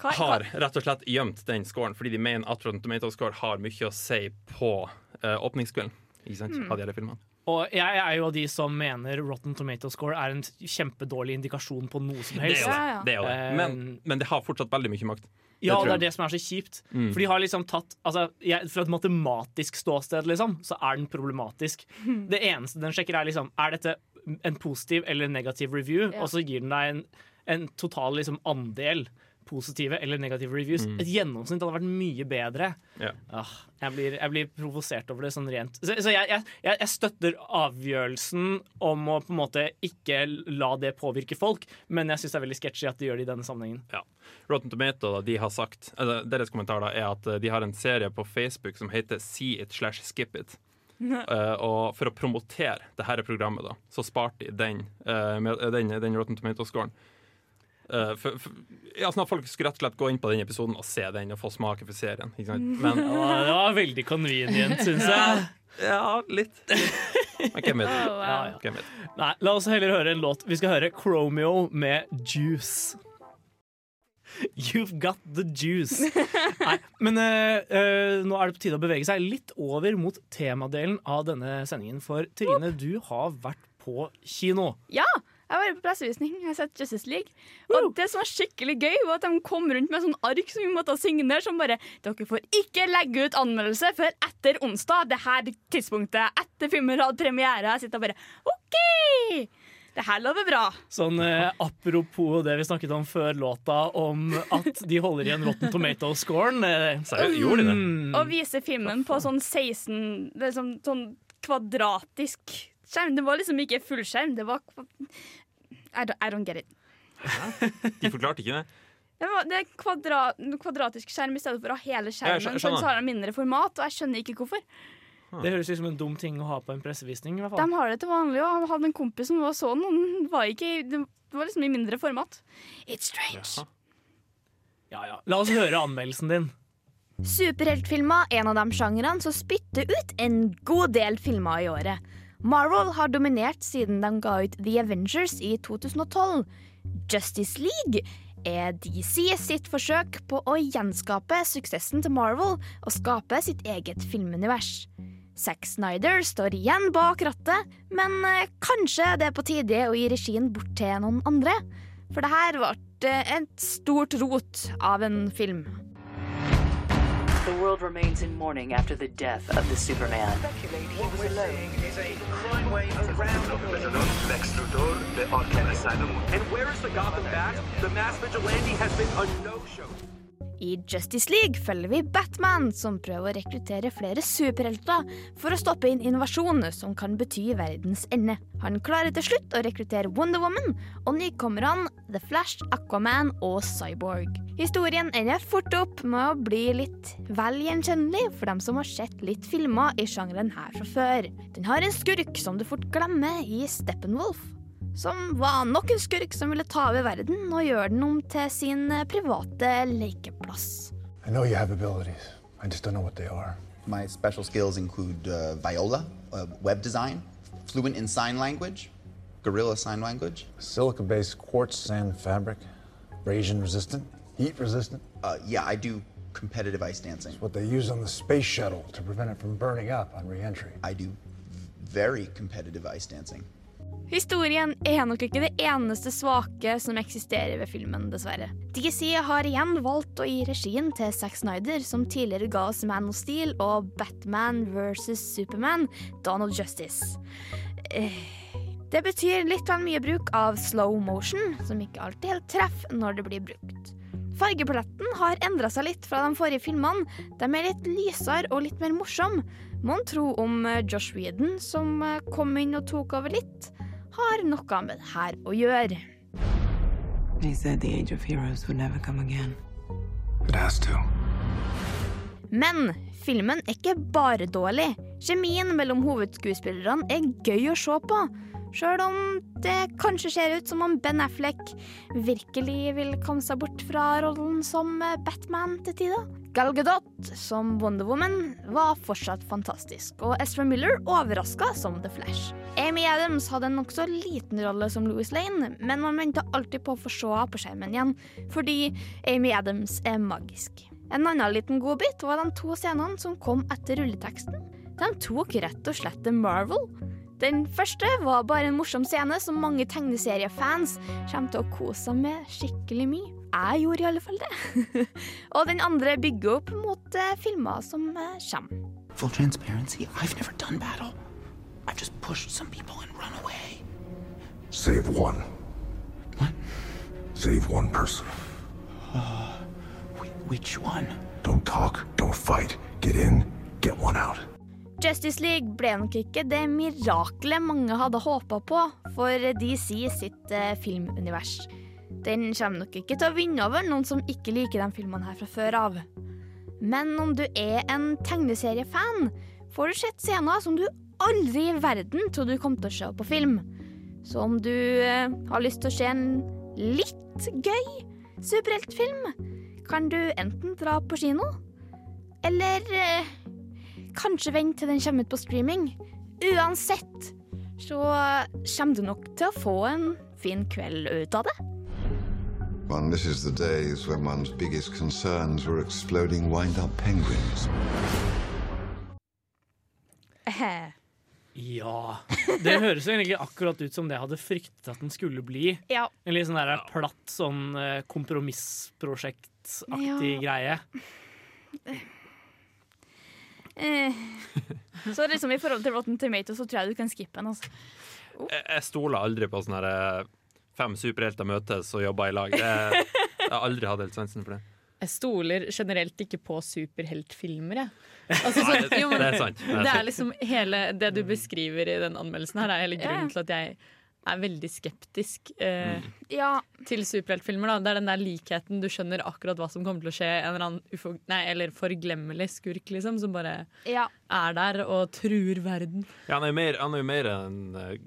S7: hva, hva,
S5: har rett og slett gjemt den scoren fordi de mener at Rotten Tomatoes score har mye å si på uh, åpningskvelden. Ikke sant? Av de filmene.
S6: Og jeg er jo av de som mener Rotten Tomato Score er en kjempedårlig indikasjon på noe som
S5: Det er
S6: helst.
S5: jo det.
S7: Ja, ja.
S5: det, er jo det.
S6: Eh,
S5: Men, men det har fortsatt veldig mye makt.
S6: Ja, det,
S5: det
S6: er det som er så kjipt.
S5: Mm.
S6: For de har liksom tatt altså, jeg, Fra et matematisk ståsted, liksom, så er den problematisk. Det eneste den sjekker, er liksom Er dette en positiv eller negativ review,
S7: Ja.
S6: og så gir den deg en, en total liksom, andel positive eller negative reviews. Et gjennomsnitt hadde vært mye bedre.
S5: Ja.
S6: Åh, jeg, blir, jeg blir provosert over det sånn rent. Så, så jeg, jeg, jeg støtter avgjørelsen om å på en måte ikke la det påvirke folk, men jeg syns det er veldig sketchy at de gjør det i denne sammenhengen.
S5: Ja. Rotten Tomato da, de har sagt, eller, Deres kommentar da, er at eh, de har en serie på Facebook som heter See it slash skip it. Uh, og for å promotere det her programmet, da, så sparte de den, uh, den, den Rotten Tomato-scoren. Eh, for, for, ja, sånn at folk skulle rett og slett gå inn på den episoden og se den og få smake for serien. Ikke sant? Men
S6: Det var, det var veldig convenient, syns jeg.
S5: ja, litt. Men hvem vet?
S7: Wow.
S6: Ja, ja. Nei, la oss heller høre en låt. Vi skal høre Chromeo med Juice. You've got the juice. Nei, men uh, uh, nå er det på tide å bevege seg litt over mot temadelen av denne sendingen. For Trine, du har vært på kino.
S7: Ja! Jeg var på pressevisning. Jeg har sett Justice League. Og det som var skikkelig gøy, var at de kom rundt med sånn ark som vi måtte signere, som bare Dere får ikke legge ut anmeldelse før etter onsdag. Det her tidspunktet. Etter filmen hadde premiere. Jeg sitter bare OK! Det her lover bra.
S6: Sånn eh, Apropos det vi snakket om før låta, om at de holder igjen Rotten Tomato-scoren. Eh,
S5: gjorde de det?
S6: mm,
S7: Og vise filmen på sånn 16 det er sånn, sånn kvadratisk skjerm. Det var liksom ikke fullskjerm. Det var I don't, I don't get it.
S5: De forklarte ikke det?
S7: Det, var, det er kvadrat, kvadratisk skjerm i stedet for å ha hele skjermen. Sånn
S5: skjønner.
S7: så har den mindre format, og jeg skjønner ikke hvorfor.
S6: det høres ut som en dum ting å ha på en pressevisning. i hvert
S7: De har det til vanlig, og jeg hadde en kompis som var sånn, og den var ikke, den det var liksom i mindre format. It's strange.
S5: Jaha.
S6: ja, ja. La oss høre anmeldelsen din.
S7: Superheltfilmer er en av de sjangrene som spytter ut en god del filmer i året. Marvel har dominert siden de ga ut The Avengers i 2012. Justice League er DC sitt forsøk på å gjenskape suksessen til Marvel og skape sitt eget filmunivers. Zack Snyder står igjen bak rattet, men eh, kanskje det er på tide å gi regien bort til noen andre? For det her ble eh, et stort rot av en film.
S9: The world remains in mourning after the death of the Superman.
S10: Lex Luthor, the Arcanist. inside them. And where is the Gotham Bat? The mass vigilante has been a no-show.
S7: I Justice League følger vi Batman, som prøver å rekruttere flere superhelter for å stoppe inn innovasjon som kan bety verdens ende. Han klarer til slutt å rekruttere Wonder Woman og nykommerne The Flash, Aquaman og Cyborg. Historien ender fort opp med å bli litt vel gjenkjennelig for dem som har sett litt filmer i sjangeren her fra før. Den har en skurk som du fort glemmer i Steppenwolf som var nok en skurk som ville ta over verden og gjøre den om til sin eh, private lekeplass.
S11: I know you have abilities. I just don't know what they are.
S12: My special skills include uh, Viola, uh, web design, fluent in sign language, gorilla sign language.
S11: Silica-based quartz sand fabric, abrasion resistant, heat resistant.
S12: Uh, yeah, I do competitive ice dancing.
S11: What they use on the space shuttle to prevent it from burning up on re-entry.
S12: I do very competitive ice dancing.
S7: Historien er nok ikke det eneste svake som eksisterer ved filmen, dessverre. DC har igjen valgt å gi regien til Zack Snyder, som tidligere ga oss Man of Steel og Batman versus Superman, Dawn of Justice. Eh, Det betyr litt vel mye bruk av slow motion, som ikke alltid helt treffer når det blir brukt. Fargepaletten har endra seg litt fra de forrige filmene. De er litt lysere og litt mer morsomme. Mon tro om eh, Josh Whedon, som eh, kom inn og tok over litt, har noe med det her å gjøre.
S13: He said the age of heroes would never come again.
S11: It has to.
S7: Men filmen er ikke bare dårlig. Kjemien mellom hovedskuespillerne er gøy å se på. Sjøl om det kanskje ser ut som om Ben Affleck virkelig vil komme seg bort fra rollen som Batman til tider. Gal Gadot som Wonder Woman var fortsatt fantastisk, og Ezra Miller overraska som The Flash. Amy Adams hadde en nokså liten rolle som Louis Lane, men man venta alltid på å få se henne på skjermen igjen, fordi Amy Adams er magisk. En annen liten godbit var de to scenene som kom etter rulleteksten. De tok rett og slett til Marvel. Den første var bare en morsom scene som mange tegneseriefans kommer til å kose seg med skikkelig mye. Jeg gjorde i alle fall det. og den andre bygger opp mot eh, filmer som eh, kommer.
S12: Full transparency, I've never done battle. I've just pushed some people and run away.
S11: Save one.
S12: What?
S11: Save one person.
S12: Which one?
S11: Don't talk, don't fight. Get in, get one out.
S7: Justice League ble nok ikke det miraklet mange hadde håpa på for DC sitt eh, filmunivers. Den kommer nok ikke til å vinne over noen som ikke liker de filmene her fra før av. Men om du er en tegneseriefan, får du sett scener som du aldri i verden trodde du kom til å se på film. Så om du eh, har lyst til å se en litt gøy superheltfilm, kan du enten dra på kino, eller eh, kanskje vente til den kommer ut på streaming. Uansett så kommer du nok til å få en fin kveld ut av det.
S14: One misses the days when one's biggest concerns were exploding wind-up penguins.
S6: Ja. Det høres jo egentlig akkurat ut som det jeg hadde fryktet at den skulle bli.
S7: Ja.
S6: En litt sånn der platt sånn kompromissprosjektaktig ja. greie.
S7: Eh, så liksom i forhold til Rotten Tomatoes så tror jeg du kan skippe den. Altså.
S5: Jeg, jeg stoler aldri på sånn her, eh, fem superhelter møtes og jobber i lag. Det, jeg har aldri hatt helt sansen for det.
S4: Jeg stoler generelt ikke på superheltfilmer, jeg. Altså, så,
S5: det-
S4: jo, men
S5: det er sant, det er
S4: Det er liksom hele det du beskriver i den anmeldelsen her, er hele grunnen til at jeg er veldig skeptisk eh,
S5: Mm.
S7: Ja,
S4: til superheltfilmer. da. Det er den der likheten. Du skjønner akkurat hva som kommer til å skje. En eller annen ufo nei, eller forglemmelig skurk liksom, som bare
S7: ja.
S4: er der og truer verden.
S5: Ja, han er jo mer, han er jo mer en, eh,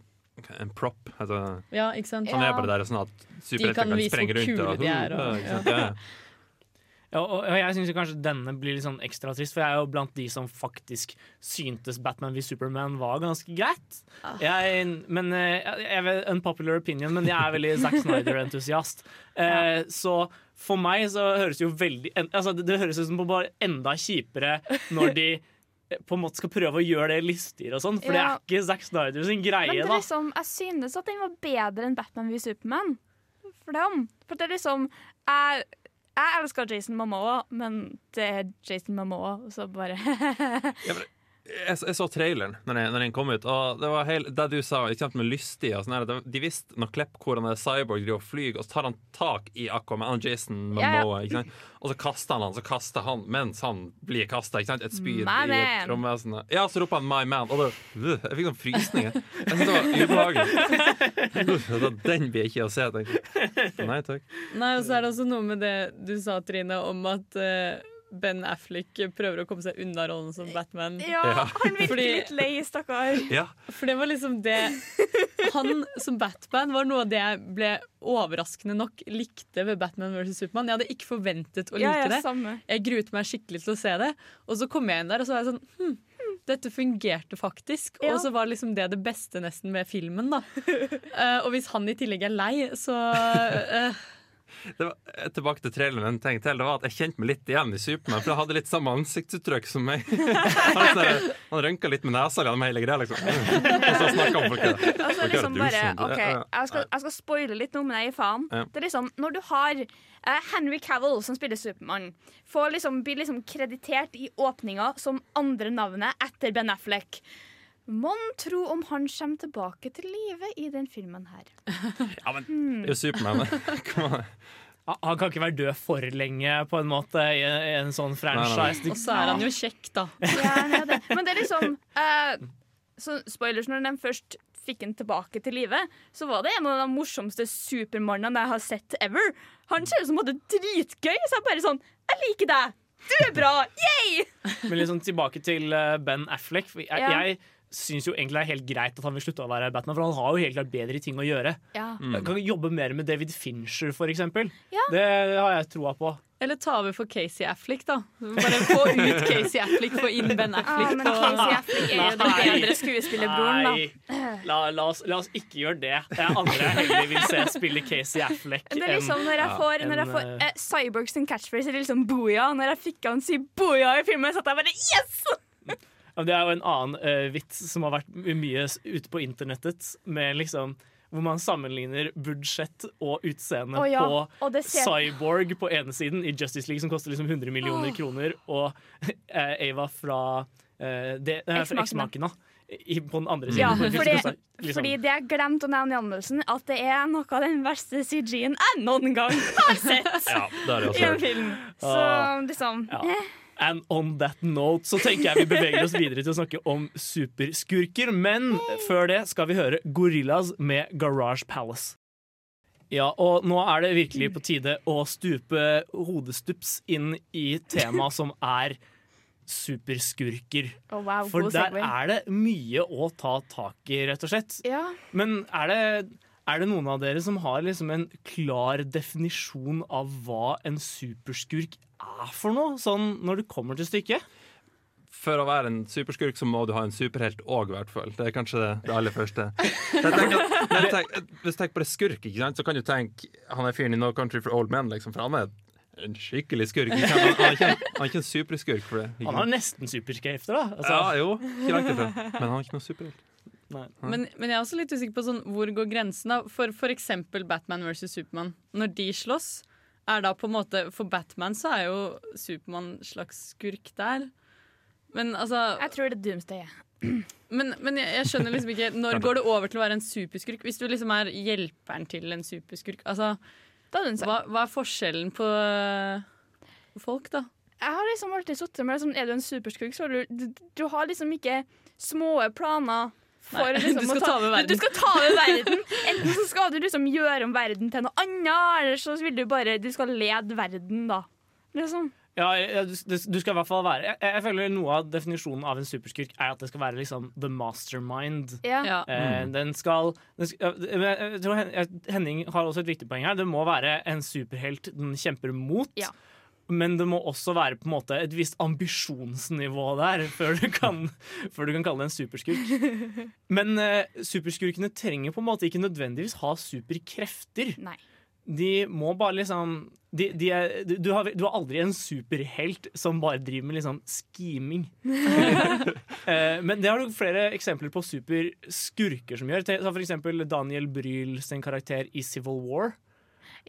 S5: en prop. Altså,
S4: Ja, ikke sant?
S5: Han er bare der sånn at superhelter
S4: kan
S5: kan,
S4: vise
S5: sprenge
S4: hvor
S5: rundt.
S4: kule de er, og-
S5: Ja. Ja.
S6: Ja, og, jeg syns kanskje denne blir litt sånn ekstra trist, for jeg er jo blant de som faktisk syntes Batman v Superman var ganske greit. Jeg, men eh, jeg, jeg vet, Unpopular opinion, men jeg er veldig Zack Snyder-entusiast. Eh, Så for meg så høres det jo veldig altså, det, høres ut som på bare enda kjipere når de på en måte skal prøve å gjøre det lystigere og sånn, for det er ikke Zack Snyder sin greie,
S7: Men det
S6: da.
S7: er liksom, jeg synes at den var bedre enn Batman v Superman. For dem. For det er liksom Jeg, jeg elsker Jason Momoa, men det er Jason Momoa, så bare
S5: jeg, jeg så traileren når den, når den kom ut, og det var helt, det du sa ikke sant, med lystig og sånn De visste når Klepp hvor han er cyborg driver og flyr, og så tar han tak i Aquaman, han Jason
S7: Ja, ja.
S5: Ikke sant? og så kaster han han, så kaster han mens han blir kasta, et spyd i et romvesen. Ja, så roper han 'my man', og da øh, Jeg fikk sånn frysninger. Jeg synes det var ubehagelig. Uh, Den blir ikke å se, tenker jeg. Nei takk.
S4: Nei, og så er det også noe med det du sa, Trine, om at eh, Ben Affleck prøver å komme seg unna rollen som Batman.
S7: Ja,
S5: Ja.
S7: han virker
S4: Fordi-
S7: litt lei, stakkar.
S5: Ja.
S4: For det var liksom det Han som Batman var noe av det jeg ble overraskende nok likte ved Batman vs. Supermann. Jeg hadde ikke forventet å like
S7: Ja, ja,
S4: det.
S7: samme.
S4: Jeg gruet meg skikkelig til å se det. Og så kom jeg inn der, og så var jeg sånn hm, dette fungerte faktisk.
S7: Ja.
S4: Og så var liksom det det beste nesten med filmen, da. uh, og hvis han i tillegg er lei, så
S5: Det var, eh, tilbake til traileren en ting til Det var at jeg kjente meg litt igjen i Supermann, for jeg hadde litt samme ansiktsuttrykk som meg. Sånn, han rønka litt med nesa gjennom hele greia, liksom. Og så snakka han folk
S7: Altså liksom bare, ok, jeg skal, jeg skal spoile litt nå, men jeg gir faen. Det er liksom, Når du har uh, Henry Cavill, som spiller Supermann, får liksom, blir liksom kreditert i åpninga som andre navnet etter Ben Affleck. Mon tro om han kommer tilbake til live i den filmen her.
S5: Ja, men det er jo Supermann, det.
S6: Han- kan ikke være død for lenge, på en måte, i en, i en sånn franchise.
S4: Og så er han jo kjekk, da.
S7: Ja, er det. Men det er liksom uh, så Spoilers, når de først fikk han tilbake til live, så var det en av de morsomste supermannene jeg har sett ever. Han ser ut som hadde dritgøy, så jeg bare sånn Jeg liker deg! Du er bra! Yay!
S6: Men liksom tilbake til eh, Ben Affleck. Jeg,
S7: Ja.
S6: jeg syns jo egentlig det er helt greit at han vil slutte å være Batman, for han har jo helt klart bedre ting å gjøre.
S7: Ja.
S6: Han Kan jobbe mer med David Fincher, for eksempel.
S7: Ja.
S6: Det har jeg troa på.
S4: Eller ta over for Casey Affleck, da. Bare få ut Casey Affleck, få inn Ben
S7: Ah,
S4: Affleck.
S7: men
S4: på-
S7: Casey Affleck er jo den bedre skuespillerbroren, da.
S6: La, la, oss, la oss ikke gjøre det. Det er andre jeg heller vil se spille Casey Affleck
S7: Det er liksom Når jeg får, når jeg får
S6: uh,
S7: eh, Cyborg sin catchphrase er liksom booyah. Når jeg fikk han si booyah i filmen, så at jeg bare yes!
S6: Ja, Det er jo en annen uh, vits som har vært mye ute på internettet, med liksom hvor man sammenligner budsjett og utseende
S7: oh, ja,
S6: på
S7: og ser-
S6: Cyborg på ene siden i Justice League, som koster liksom 100 millioner
S7: oh.
S6: kroner, og uh, Ava fra, uh, det,
S7: Eksmakene.
S6: I- på den andre
S7: Ja,
S6: siden.
S7: fordi,
S6: liksom-
S7: fordi det jeg glemte å nevne i anmeldelsen, at det er noe av den verste CG-en jeg noen gang har sett
S6: Ja,
S7: i en film. Så liksom
S6: Ja.
S7: eh.
S6: And on that note så tenker jeg vi beveger oss videre til å snakke om superskurker. Men før det skal vi høre Gorillas med Garage Palace. Ja, og nå er det virkelig på tide å stupe hodestups inn i temaet som er superskurker.
S7: Oh, wow,
S6: For der er det mye å ta tak i, rett og slett.
S7: Ja.
S6: Men er det, er det noen av dere som har liksom en klar definisjon av hva en superskurk er for noe, sånn når det kommer til stykket?
S5: For å være en superskurk så må du ha en superhelt òg, i hvert fall. Det er kanskje det, det aller første. Jeg tenker at, jeg tenker, hvis du tenker på det skurk, ikke sant, så kan du tenke han er fyren i No Country for Old Men, liksom, for han er en skikkelig skurk. Han, han, er ikke, en- han er ikke en superskurk for det. ikke
S6: Han har nesten superkrefter, da. Altså,
S5: Ja, jo, ikke langt ifra. Men han er ikke noen superhelt.
S4: Men, men jeg er også litt usikker på sånn, hvor går grensen. da For, for eksempel Batman versus Supermann. Når de slåss, er da på en måte For Batman så er jo Supermann slags skurk der. Men altså
S7: Jeg tror det er Doomsday.
S4: Men, men jeg, jeg skjønner liksom ikke Når går det over til å være en superskurk? Hvis du liksom er hjelperen til en superskurk, altså hva, hva er forskjellen på På folk, da?
S7: Jeg har liksom alltid sittet med liksom, Er du en superskurk, så har du, du, du har liksom ikke små planer. For
S4: Nei,
S7: liksom,
S4: du skal ta over verden.
S7: Du, du skal ta med verden. Enten så skal du liksom gjøre om verden til noe annet, eller så vil du bare Du skal lede verden, da. Liksom.
S6: Ja, ja, du, du skal i hvert fall være jeg, jeg føler Noe av definisjonen av en superskurk er at det skal være liksom the mastermind.
S7: Ja. Ja.
S6: Eh, den skal, den skal jeg, jeg tror Henning har også et viktig poeng her. Det må være en superhelt den kjemper mot. Men det må også være på en måte et visst ambisjonsnivå der før du kan, før du kan kalle det en superskurk. Men eh, superskurkene trenger på en måte ikke nødvendigvis ha superkrefter.
S7: Nei.
S6: De må bare liksom de, de er, du, har, du har aldri en superhelt som bare driver med liksom scheming. Eh, Men det har du flere eksempler på superskurker som gjør. Ta for eksempel Daniel Bryl sin karakter i Civil War.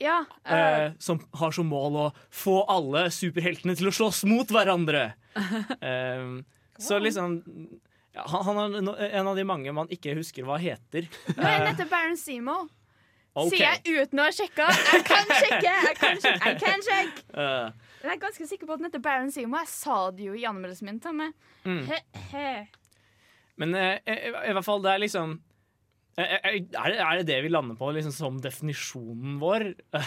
S7: Ja. uh,
S6: Eh, som har som mål å få alle superheltene til å slåss mot hverandre. Eh, Så liksom ja, han, er en av de mange man ikke husker hva heter.
S7: Er han etter Baron Simo.
S6: Okay.
S7: Sier jeg uten å ha sjekka. Jeg kan sjekke! Jeg kan sjekke! Jeg kan sjekke.
S6: Eh,
S7: Jeg er ganske sikker på at den heter Baron Simo. Jeg sa det jo i anmeldelsen min.
S6: Mm.
S7: He, he.
S6: men eh, i, i hvert fall, det er liksom eh, eh, er det, er det det vi lander på liksom, som definisjonen vår?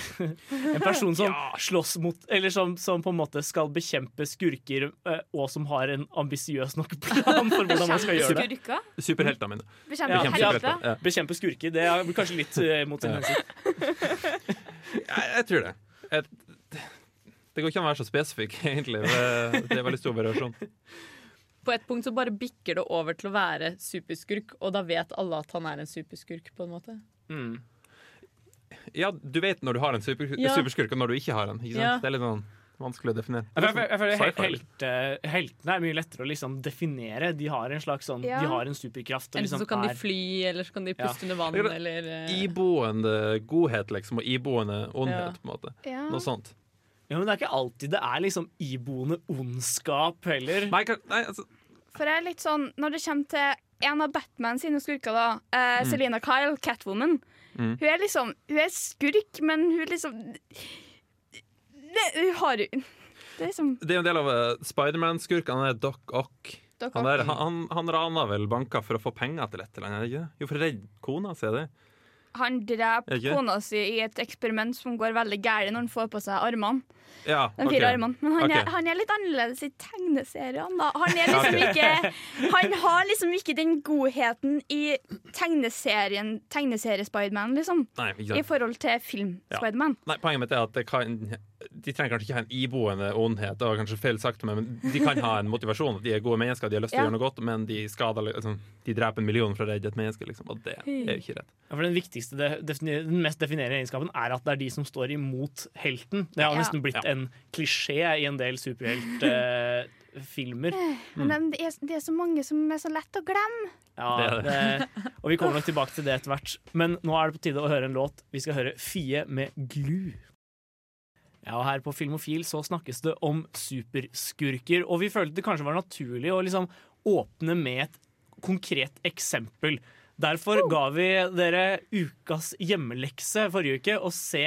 S6: en person som slåss mot Eller som, som på en måte skal bekjempe skurker, eh, og som har en ambisiøs nok plan for hvordan man skal gjøre det.
S5: Superheltene mine.
S7: Bekjempe
S6: Ja,
S7: Bekjempe,
S5: Ja.
S6: Bekjempe skurker, det er kanskje litt eh, mot sin hensikt.
S5: Jeg, jeg tror det. Jeg, det går ikke an å være så spesifikk, egentlig. Det, det er veldig stor variasjon.
S4: På et punkt så bare bikker det over til å være superskurk, og da vet alle at han er en superskurk, på en måte.
S6: Mm.
S5: Ja, du vet når du har en super,
S4: Ja.
S5: superskurk, og når du ikke har en. Ikke sant?
S4: Ja.
S5: Det er litt sånn vanskelig å definere.
S6: Jeg jeg, jeg
S5: jeg liksom.
S6: Heltene er mye lettere å liksom definere. De har en slags sånn
S4: Ja.
S6: De har en superkraft. Eller
S4: Enten
S6: liksom
S4: så kan de
S6: er-
S4: fly, eller så kan de puste under vann,
S5: er
S4: eller eh,
S5: Iboende godhet, liksom, og iboende ondhet,
S6: Ja.
S5: på en måte.
S7: Ja.
S5: Noe sånt.
S6: Ja, men det er ikke alltid det er liksom iboende ondskap heller.
S5: Nei, altså
S7: For jeg er litt sånn Når det kommer til en av Batman sine skurker, da, eh,
S5: Mm.
S7: Selena Kyle, Catwoman
S5: Mm.
S7: Hun er liksom Hun er skurk, men hun liksom det, Hun har jo Det er liksom
S5: Det er en del av uh, Spiderman-skurkene. Han er Doc Ock.
S7: Doc
S5: Han, der,
S7: Ock.
S5: han, han rana vel banker for å få penger til et eller annet? ikke det? Jo, for å redde kona si, er det?
S7: Han
S5: Er
S7: dreper kona si i et eksperiment som går veldig galt når han får på seg armene.
S5: Ja,
S7: den fire
S5: Okay.
S7: armene. Men han, er, han er litt annerledes i tegneseriene, da. Han er liksom ikke Han har liksom ikke den godheten i tegneserien Tegneserie-Spiderman, liksom.
S5: Nei, ikke sant.
S7: I forhold til
S5: Ja.
S7: film-Spiderman.
S5: Nei, Poenget mitt er at det kan, de trenger kanskje ikke ha en iboende ondhet, det var kanskje feil sagt, men de kan ha en motivasjon. De er gode mennesker, de har lyst til
S7: Ja.
S5: å gjøre noe godt, men de skader liksom, De dreper en million for å redde et menneske, liksom, og det er jo ikke rett.
S6: Ja, for den viktigste, det, den mest definerende egenskapen er at det er de som står imot helten. Det har
S7: Ja.
S6: nesten blitt en klisjé i en del superheltfilmer.
S7: Men det er, det er så mange som er så lett å glemme.
S6: Ja,
S5: det. det,
S6: og vi kommer nok tilbake til det etter hvert. Men nå er det på tide å høre en låt. Vi skal høre Fie med Glu. Ja, og Her på Filmofil så snakkes det om superskurker, og vi følte det kanskje var naturlig å liksom åpne med et konkret eksempel. Derfor ga vi dere ukas hjemmelekse forrige uke å se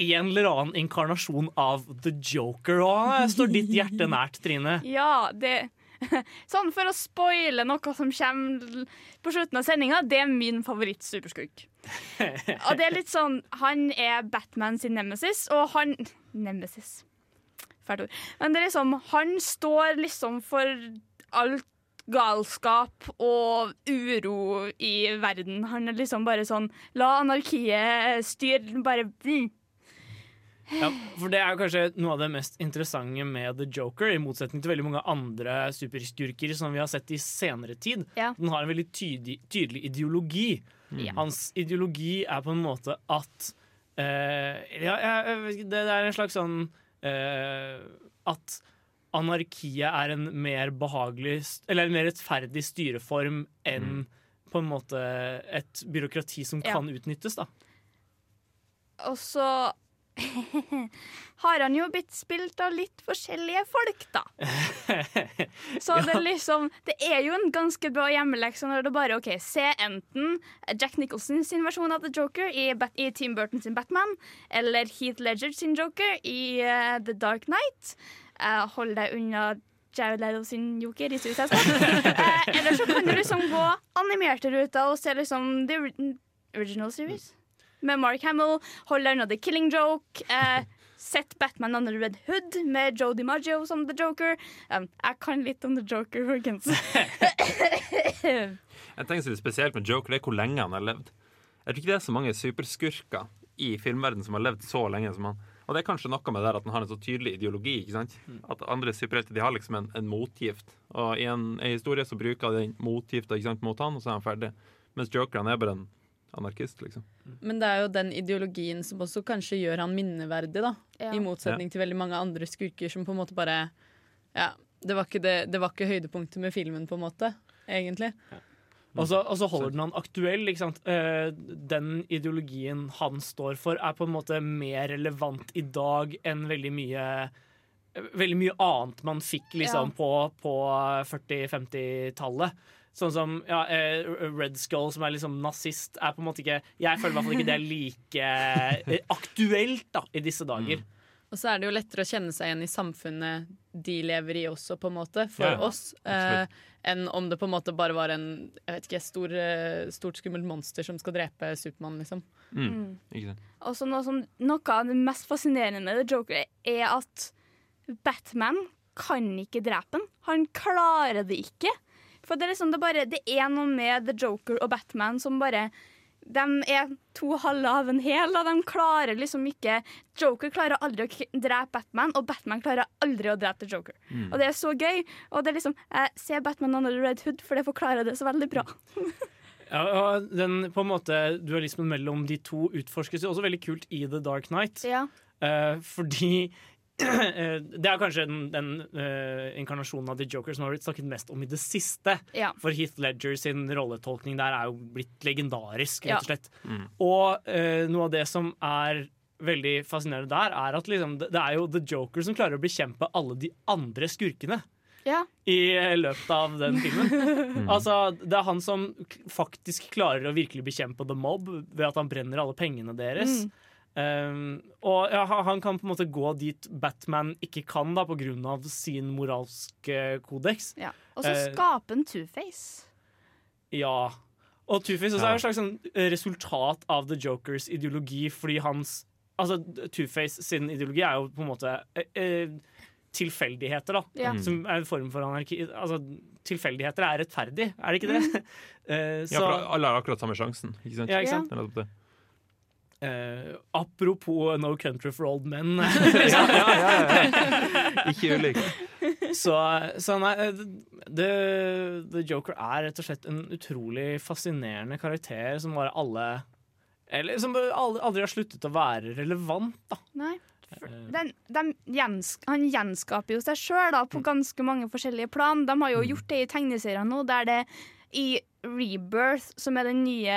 S6: en eller annen inkarnasjon av The Joker. Han står ditt hjerte nært, Trine.
S7: Ja, det Sånn for å spoile noe som kommer på slutten av sendinga, det er min favoritt-superskurk. Og det er litt sånn Han er Batman sin nemesis, og han Nemesis. Fælt ord. Men det er liksom Han står liksom for alt galskap og uro i verden. Han er liksom bare sånn La anarkiet styre. Bare mm.
S6: Ja, for Det er jo kanskje noe av det mest interessante med The Joker, i motsetning til veldig mange andre superskurker som vi har sett i senere tid.
S7: Ja.
S6: Den har en veldig tydelig, tydelig ideologi.
S7: Ja.
S6: Hans ideologi er på en måte at uh, ja, det, det er en slags sånn uh, At anarkiet er en mer behagelig Eller en mer rettferdig styreform enn på en måte et byråkrati som
S7: Ja.
S6: kan utnyttes, da.
S7: Og så har han jo blitt spilt av litt forskjellige folk, da. Så det, er liksom, det er jo en ganske bra hjemmelekse når det bare OK, se enten Jack Nicholson sin versjon av The Joker i, Bat i Tim Burton sin Batman, eller Heath Ledger sin Joker i uh, The Dark Knight. Uh, hold deg unna Jared Leto sin Joker i Suicide Squad. Eh, eller så kan du liksom gå animerte ruter og se liksom the original series med Mark Hamill. Hold unna The Killing Joke. Eh, Sett Batman Under Red Hood med Joe DiMaggio som The Joker. Um, jeg kan litt om The Joker, folkens.
S5: Jeg tenker så litt spesielt med Joker, det er hvor lenge han har levd. Jeg tror ikke det er så mange superskurker i filmverdenen som har levd så lenge som han. Og det er kanskje noe med det at han har en så tydelig ideologi. ikke sant? At andre superhelter de har liksom en, en motgift. Og i en, en historie så bruker de den motgifta mot han, og så er han ferdig. Mens Joker han er bare en anarkist, liksom.
S4: Men det er jo den ideologien som også kanskje gjør han minneverdig, da.
S7: Ja.
S4: I motsetning til veldig mange andre skurker som på en måte bare Ja, det var ikke, det, det var ikke høydepunktet med filmen, på en måte. Egentlig.
S6: Og så, og så holder den han aktuell. Ikke sant? Eh, den ideologien han står for, er på en måte mer relevant i dag enn veldig mye veldig mye annet man fikk liksom
S7: Ja.
S6: på, på 40-50-tallet. Sånn som ja, eh, Red Skull, som er liksom nazist, er på en måte ikke Jeg føler i hvert fall ikke det er like eh, aktuelt da, i disse dager.
S4: Og så er det jo lettere å kjenne seg igjen i samfunnet de lever i også, på en måte, for
S6: Ja, ja.
S4: oss. Eh, enn om det på en måte bare var en jeg vet ikke, stor, eh, stort skummelt monster som skal drepe Supermann, liksom.
S7: Mm.
S5: Ikke
S7: Også noe, som, noe av det mest fascinerende med The Joker er at Batman kan ikke drepe han. Han klarer det ikke. For det er liksom det bare Det er noe med The Joker og Batman som bare De er to halve av en hel, og de klarer liksom ikke Joker klarer aldri å drepe Batman, og Batman klarer aldri å drepe The Joker.
S6: Mm.
S7: Og det er så gøy. Og det er liksom Jeg ser Batman under Red Hood, for det forklarer det så veldig bra.
S6: Ja, og den på en måte Dualismen mellom de to utforskes jo også veldig kult i The Dark Knight.
S7: Ja.
S6: Eh, fordi det er kanskje den, den uh, inkarnasjonen av The Joker som har blitt snakket mest om i det siste.
S7: Ja.
S6: For Heath Ledger sin rolletolkning der er jo blitt legendarisk, rett og
S7: Ja.
S6: Mm. Og uh, noe av det som er veldig fascinerende der, er at liksom, det, det er jo The Joker som klarer å bekjempe alle de andre skurkene
S7: Ja.
S6: i eh, løpet av den filmen. Altså, det er han som faktisk klarer å virkelig bekjempe The Mob ved at han brenner alle pengene deres.
S7: Mm.
S6: Um, og ja, han kan på en måte gå dit Batman ikke kan, da, på grunn av sin moralske kodeks.
S7: Ja. Og så skape en Two-Face.
S6: ja. Og Two-Face
S7: Ja.
S6: er et slags sånn resultat av The Jokers ideologi, fordi hans Altså, Two-Face sin ideologi er jo på en måte eh, eh, tilfeldigheter, da.
S7: Ja.
S5: Mm.
S6: Som er en form for anarki. Altså, tilfeldigheter er rettferdig, er det ikke det? Eh,
S5: Ja, for alle har akkurat samme sjansen. Ikke sant?
S6: Ja, ikke sant?
S5: Det.
S6: Eh, apropos No Country for Old Men.
S5: Ja, ja, ja, ja. Ikke ulikt.
S6: Så, så nei, the, The Joker er rett og slett en utrolig fascinerende karakter som bare alle Eller som aldri, aldri har sluttet å være relevant, da.
S7: Nei.
S6: Den,
S7: Den, dem gjens, han gjenskaper jo seg sjøl på ganske mange forskjellige plan. De har jo gjort det i tegneserier nå, der det i Rebirth, som er den nye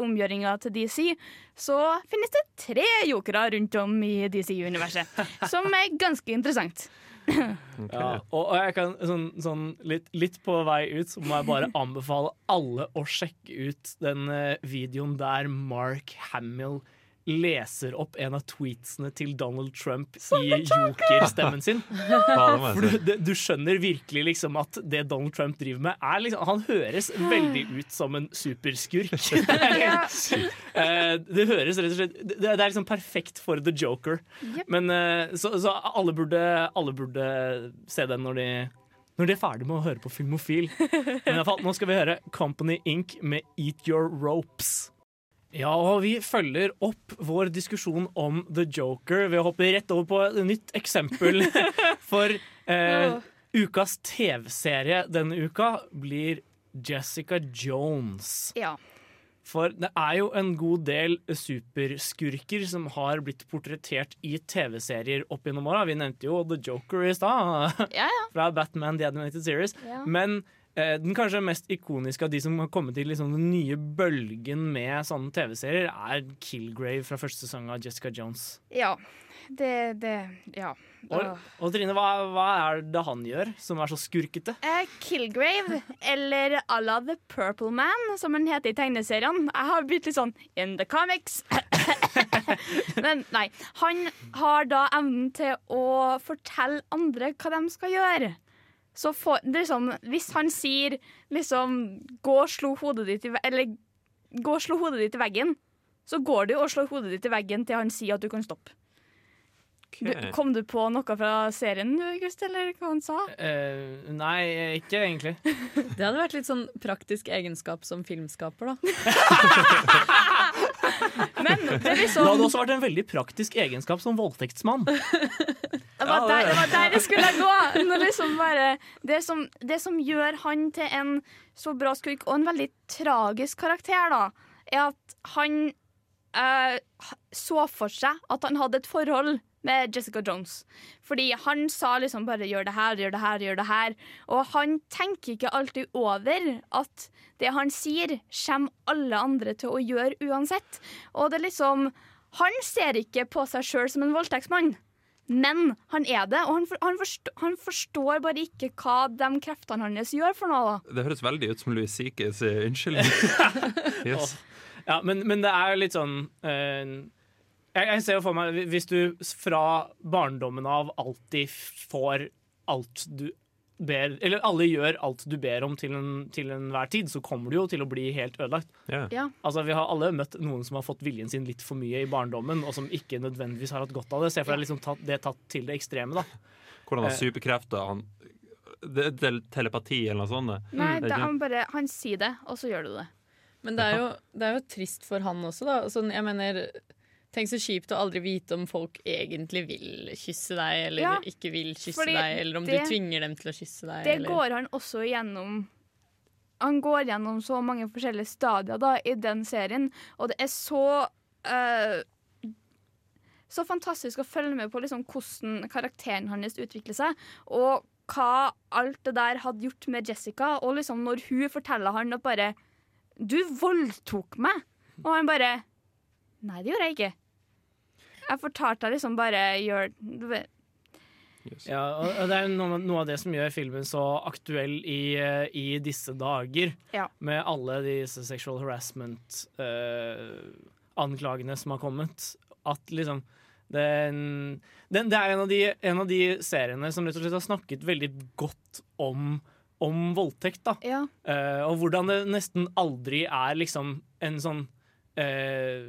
S7: omgjøringa til DC, så finnes det tre jokere rundt om i DC-universet. Som er ganske interessant.
S6: Ja, og, og jeg kan sånn, sånn litt, litt på vei ut så må jeg bare anbefale alle å sjekke ut den eh, videoen der Mark Hamill leser opp en av tweetsene til Donald Trump i joker-stemmen sin. For du, du skjønner virkelig liksom at det Donald Trump driver med, er liksom Han høres veldig ut som en superskurk. Eh, det høres rett og slett Det, det er liksom perfekt for The Joker. Men eh, Så, så alle, burde, alle burde se den når de når de er ferdig med å høre på Filmofil. Men i hvert fall, nå skal vi høre Company Inc. med Eat Your Ropes. Ja, og vi følger opp vår diskusjon om The Joker ved å hoppe rett over på et nytt eksempel. For eh, ukas TV-serie denne uka blir Jessica Jones.
S7: Ja.
S6: For det er jo en god del superskurker som har blitt portrettert i TV-serier opp gjennom åra. Vi nevnte jo The Joker i stad,
S7: Ja, ja.
S6: fra Batman The Animated Series. Men den kanskje mest ikoniske av de som har kommet til liksom, den nye bølgen med sånne TV-serier, er Killgrave fra første sesong av Jessica Jones.
S7: Ja. Det, det Ja.
S6: Og, og Trine, hva, hva er det han gjør som er så skurkete?
S7: Eh, Killgrave, eller à la The Purple Man, som han heter i tegneseriene. Jeg har blitt litt sånn in the comics. Men nei. Han har da evnen til å fortelle andre hva de skal gjøre. Så for, det er sånn, hvis han sier liksom Gå og slå hodet ditt i Eller gå og slå hodet ditt i veggen, så går du og slår hodet ditt i veggen til han sier at du kan stoppe. Du, kom du på noe fra serien, du, August, eller hva han sa?
S6: Uh, nei, ikke egentlig.
S4: Det hadde vært litt sånn praktisk egenskap som filmskaper, da.
S7: Men det er
S6: Det
S7: liksom
S6: hadde også vært en veldig praktisk egenskap som voldtektsmann.
S7: Det var, der, det var der det skulle gå! Liksom bare, det, som, det som gjør han til en så bra skurk, og en veldig tragisk karakter, da, er at han eh, så for seg at han hadde et forhold med Jessica Jones. Fordi han sa liksom bare 'gjør det her, gjør det her, gjør det her'. Og han tenker ikke alltid over at det han sier, kommer alle andre til å gjøre uansett. Og det er liksom Han ser ikke på seg sjøl som en voldtektsmann. Men han er det, og han, for, han, forstår, han forstår bare ikke hva de kreftene hans gjør for noe. da.
S5: Det høres veldig ut som Louis Sikes eh, unnskyldning. yes.
S6: Ja, men, men det er litt sånn eh, jeg, jeg ser jo for meg Hvis du fra barndommen av alltid får alt du ber Eller alle gjør alt du ber om til, en, til enhver tid, så kommer du jo til å bli helt ødelagt.
S5: Yeah.
S7: Ja.
S6: Altså, Vi har alle møtt noen som har fått viljen sin litt for mye i barndommen, og som ikke nødvendigvis har hatt godt av det. Se for deg liksom tatt, det tatt til det ekstreme. da
S5: Hvordan har
S6: Eh.
S5: superkrefter han det, det, Telepati eller noe sånt?
S7: Nei,
S5: Det er
S7: han bare Han sier det, og så gjør du det.
S4: Men det er, jo, det er jo trist for han også, da. Sånn, jeg mener, tenk så kjipt å aldri vite om folk egentlig vil kysse deg, eller
S7: Ja,
S4: ikke vil kysse deg, eller om
S7: det-
S4: du tvinger dem til å kysse deg.
S7: Det
S4: eller.
S7: går han også gjennom Han går gjennom så mange forskjellige stadier da, i den serien, og det er så uh, Så fantastisk å følge med på liksom, hvordan karakteren hans utvikler seg, og hva alt det der hadde gjort med Jessica. Og liksom når hun forteller han at bare 'Du voldtok meg!' Og han bare 'Nei, det gjorde jeg ikke'. Jeg fortalte deg liksom bare gjør
S6: Ja, og det er noe, noe av det som gjør filmen så aktuell i, eh, i disse dager.
S7: Ja.
S6: Med alle disse sexual harassment-anklagene som har kommet. At liksom den, den, Det er en av, de, en av de seriene som rett og slett har snakket veldig godt om, om voldtekt. da
S7: Ja.
S6: Eh, og hvordan det nesten aldri er liksom en sånn eh,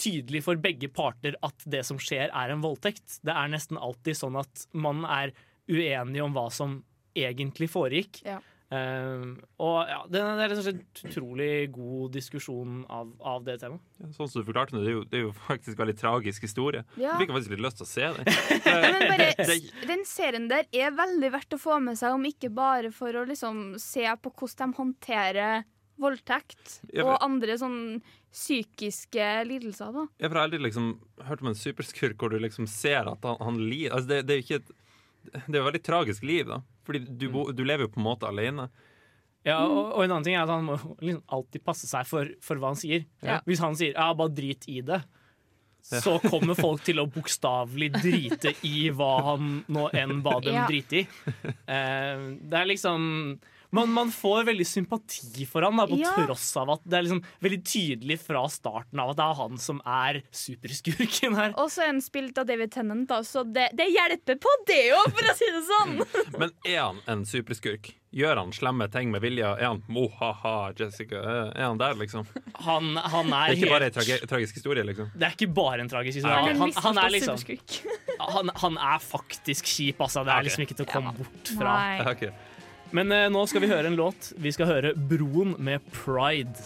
S6: tydelig for begge parter at det som skjer, er en voldtekt. Det er nesten alltid sånn at man er uenig om hva som egentlig foregikk.
S7: Ja.
S6: Uh, og ja, det, det er en utrolig god diskusjon av, av det temaet.
S5: Ja, sånn som du forklarte det, det er jo, det er jo faktisk en veldig tragisk historie.
S7: Ja.
S5: Jeg fikk faktisk litt lyst til å se
S7: det. Men bare, den serien der er veldig verdt å få med seg, om ikke bare for å liksom se på hvordan de håndterer voldtekt
S5: Ja,
S7: og andre sånn psykiske lidelser. da.
S5: Jeg har aldri liksom hørt om en superskurk hvor du liksom ser at han, han lider altså det, det er jo ikke et Det er jo et veldig tragisk liv, da. Fordi du, bo, du lever jo på en måte alene.
S6: Ja, og, og en annen ting er at han må liksom alltid passe seg for, for hva han sier.
S5: Ja.
S6: Hvis han sier ja, 'bare drit i det', så kommer folk til å bokstavelig drite i hva han nå enn ba dem
S7: Ja.
S6: drite i. Eh, det er liksom man, man får veldig sympati for han da, på
S7: Ja.
S6: tross av at det er liksom veldig tydelig fra starten av at det er han som er superskurken her.
S7: Og så er han spilt av David Tennant, da, så det, det hjelper på det òg, for å si det sånn!
S5: Men er han en superskurk? Gjør han slemme ting med vilje? Er han mohaha, Jessica? Er er han der, liksom?
S6: Han, han
S5: Det
S6: er
S5: er ikke bare en trage, tragisk historie, liksom?
S6: Det er ikke bare en tragisk historie.
S5: Han er
S6: Han, han, er liksom han, han er faktisk kjip, altså. Det er liksom ikke til å komme bort fra.
S7: Nei.
S5: Ok.
S6: Men eh, nå skal vi høre en låt. Vi skal høre Broen med Pride.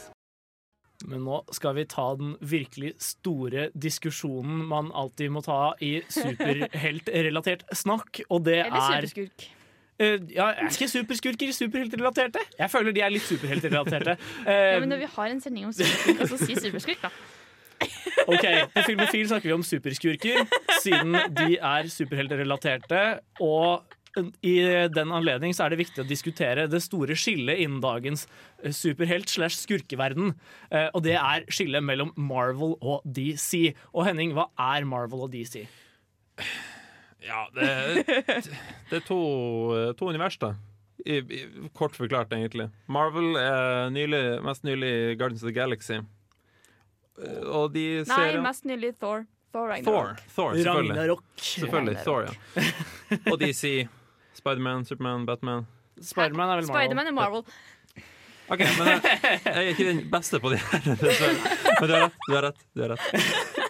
S6: Men nå skal vi ta den virkelig store diskusjonen man alltid må ta i superheltrelatert snakk, og det
S7: Eller
S6: er
S7: superskurk.
S6: Eh, ja, er ikke superskurker superheltrelaterte? Jeg føler de er litt superheltrelaterte.
S7: Ja,
S6: Uh,
S7: men når vi har en sending om superskurk, så si superskurk, da.
S6: Ok, På Filmofil snakker vi om superskurker, siden de er superheltrelaterte. Og i den anledning så er det viktig å diskutere det store skillet innen dagens eh, superhelt slash skurkeverden. Eh, Og det er skillet mellom Marvel og DC. Og Henning, hva er Marvel og DC?
S5: Ja, det, det er to, to univers, da. I, i, kort forklart, egentlig. Marvel er nylig, mest nylig Guardians of the Galaxy. Eh, Og de
S7: Nei,
S5: seriene
S7: mest nylig Thor. Thor
S5: Thor,
S7: Ragnarok.
S5: Thor selvfølgelig.
S6: Ragnarok.
S5: Selvfølgelig, Thor, ja. Og DC. Spiderman, Superman, Batman.
S6: Spiderman er vel Marvel.
S7: Spiderman er Marvel.
S5: OK, men jeg, jeg er ikke den beste på de her. Men du har rett. Du har rett. Du har rett.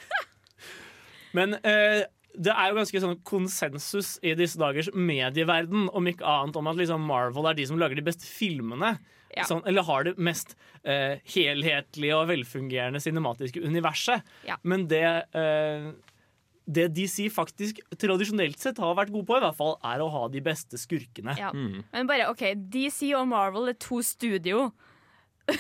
S6: Men eh, det er jo ganske sånn konsensus i disse dagers medieverden, om ikke annet om at liksom Marvel er de som lager de beste filmene.
S7: Ja.
S6: Sånn, eller har det mest eh, helhetlige og velfungerende cinematiske universet.
S7: Ja.
S6: Men det eh, det DC faktisk tradisjonelt sett har vært gode på, i hvert fall, er å ha de beste skurkene.
S7: Ja. Men bare, OK, DC og Marvel er to studio.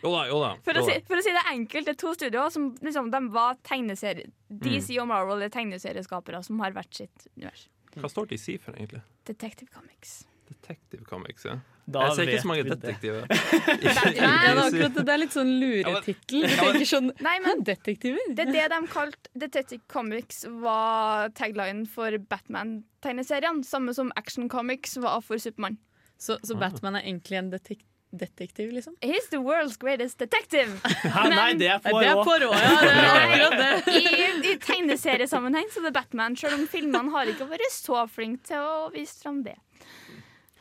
S5: Jo da, jo da.
S7: For å, si, for å si det enkelt, det er to studioer som liksom, de var tegneserie... DC og Marvel er tegneserieskapere som har hvert sitt univers.
S5: Hva står DC for, egentlig?
S7: Detective Comics.
S5: Detective Comics, ja.
S6: Da
S5: Jeg ser ikke så mange detektiver.
S4: Nei, det akkurat det. Er litt sånn luretittel. Du tenker sånn
S7: Nei, men
S4: Detektiver?
S7: Det er det de kalte Detective Comics var tagline for Batman-tegneseriene. Samme som Action Comics var for Supermann.
S4: Så, så Batman er egentlig en detek detektiv, liksom?
S7: He's the world's greatest detective.
S6: Hæ, nei, det er
S4: er
S6: Poirot.
S4: Ja. Det er akkurat det.
S7: I, I tegneseriesammenheng så det er Batman, selv om filmene har ikke vært så flinke til å vise fram det.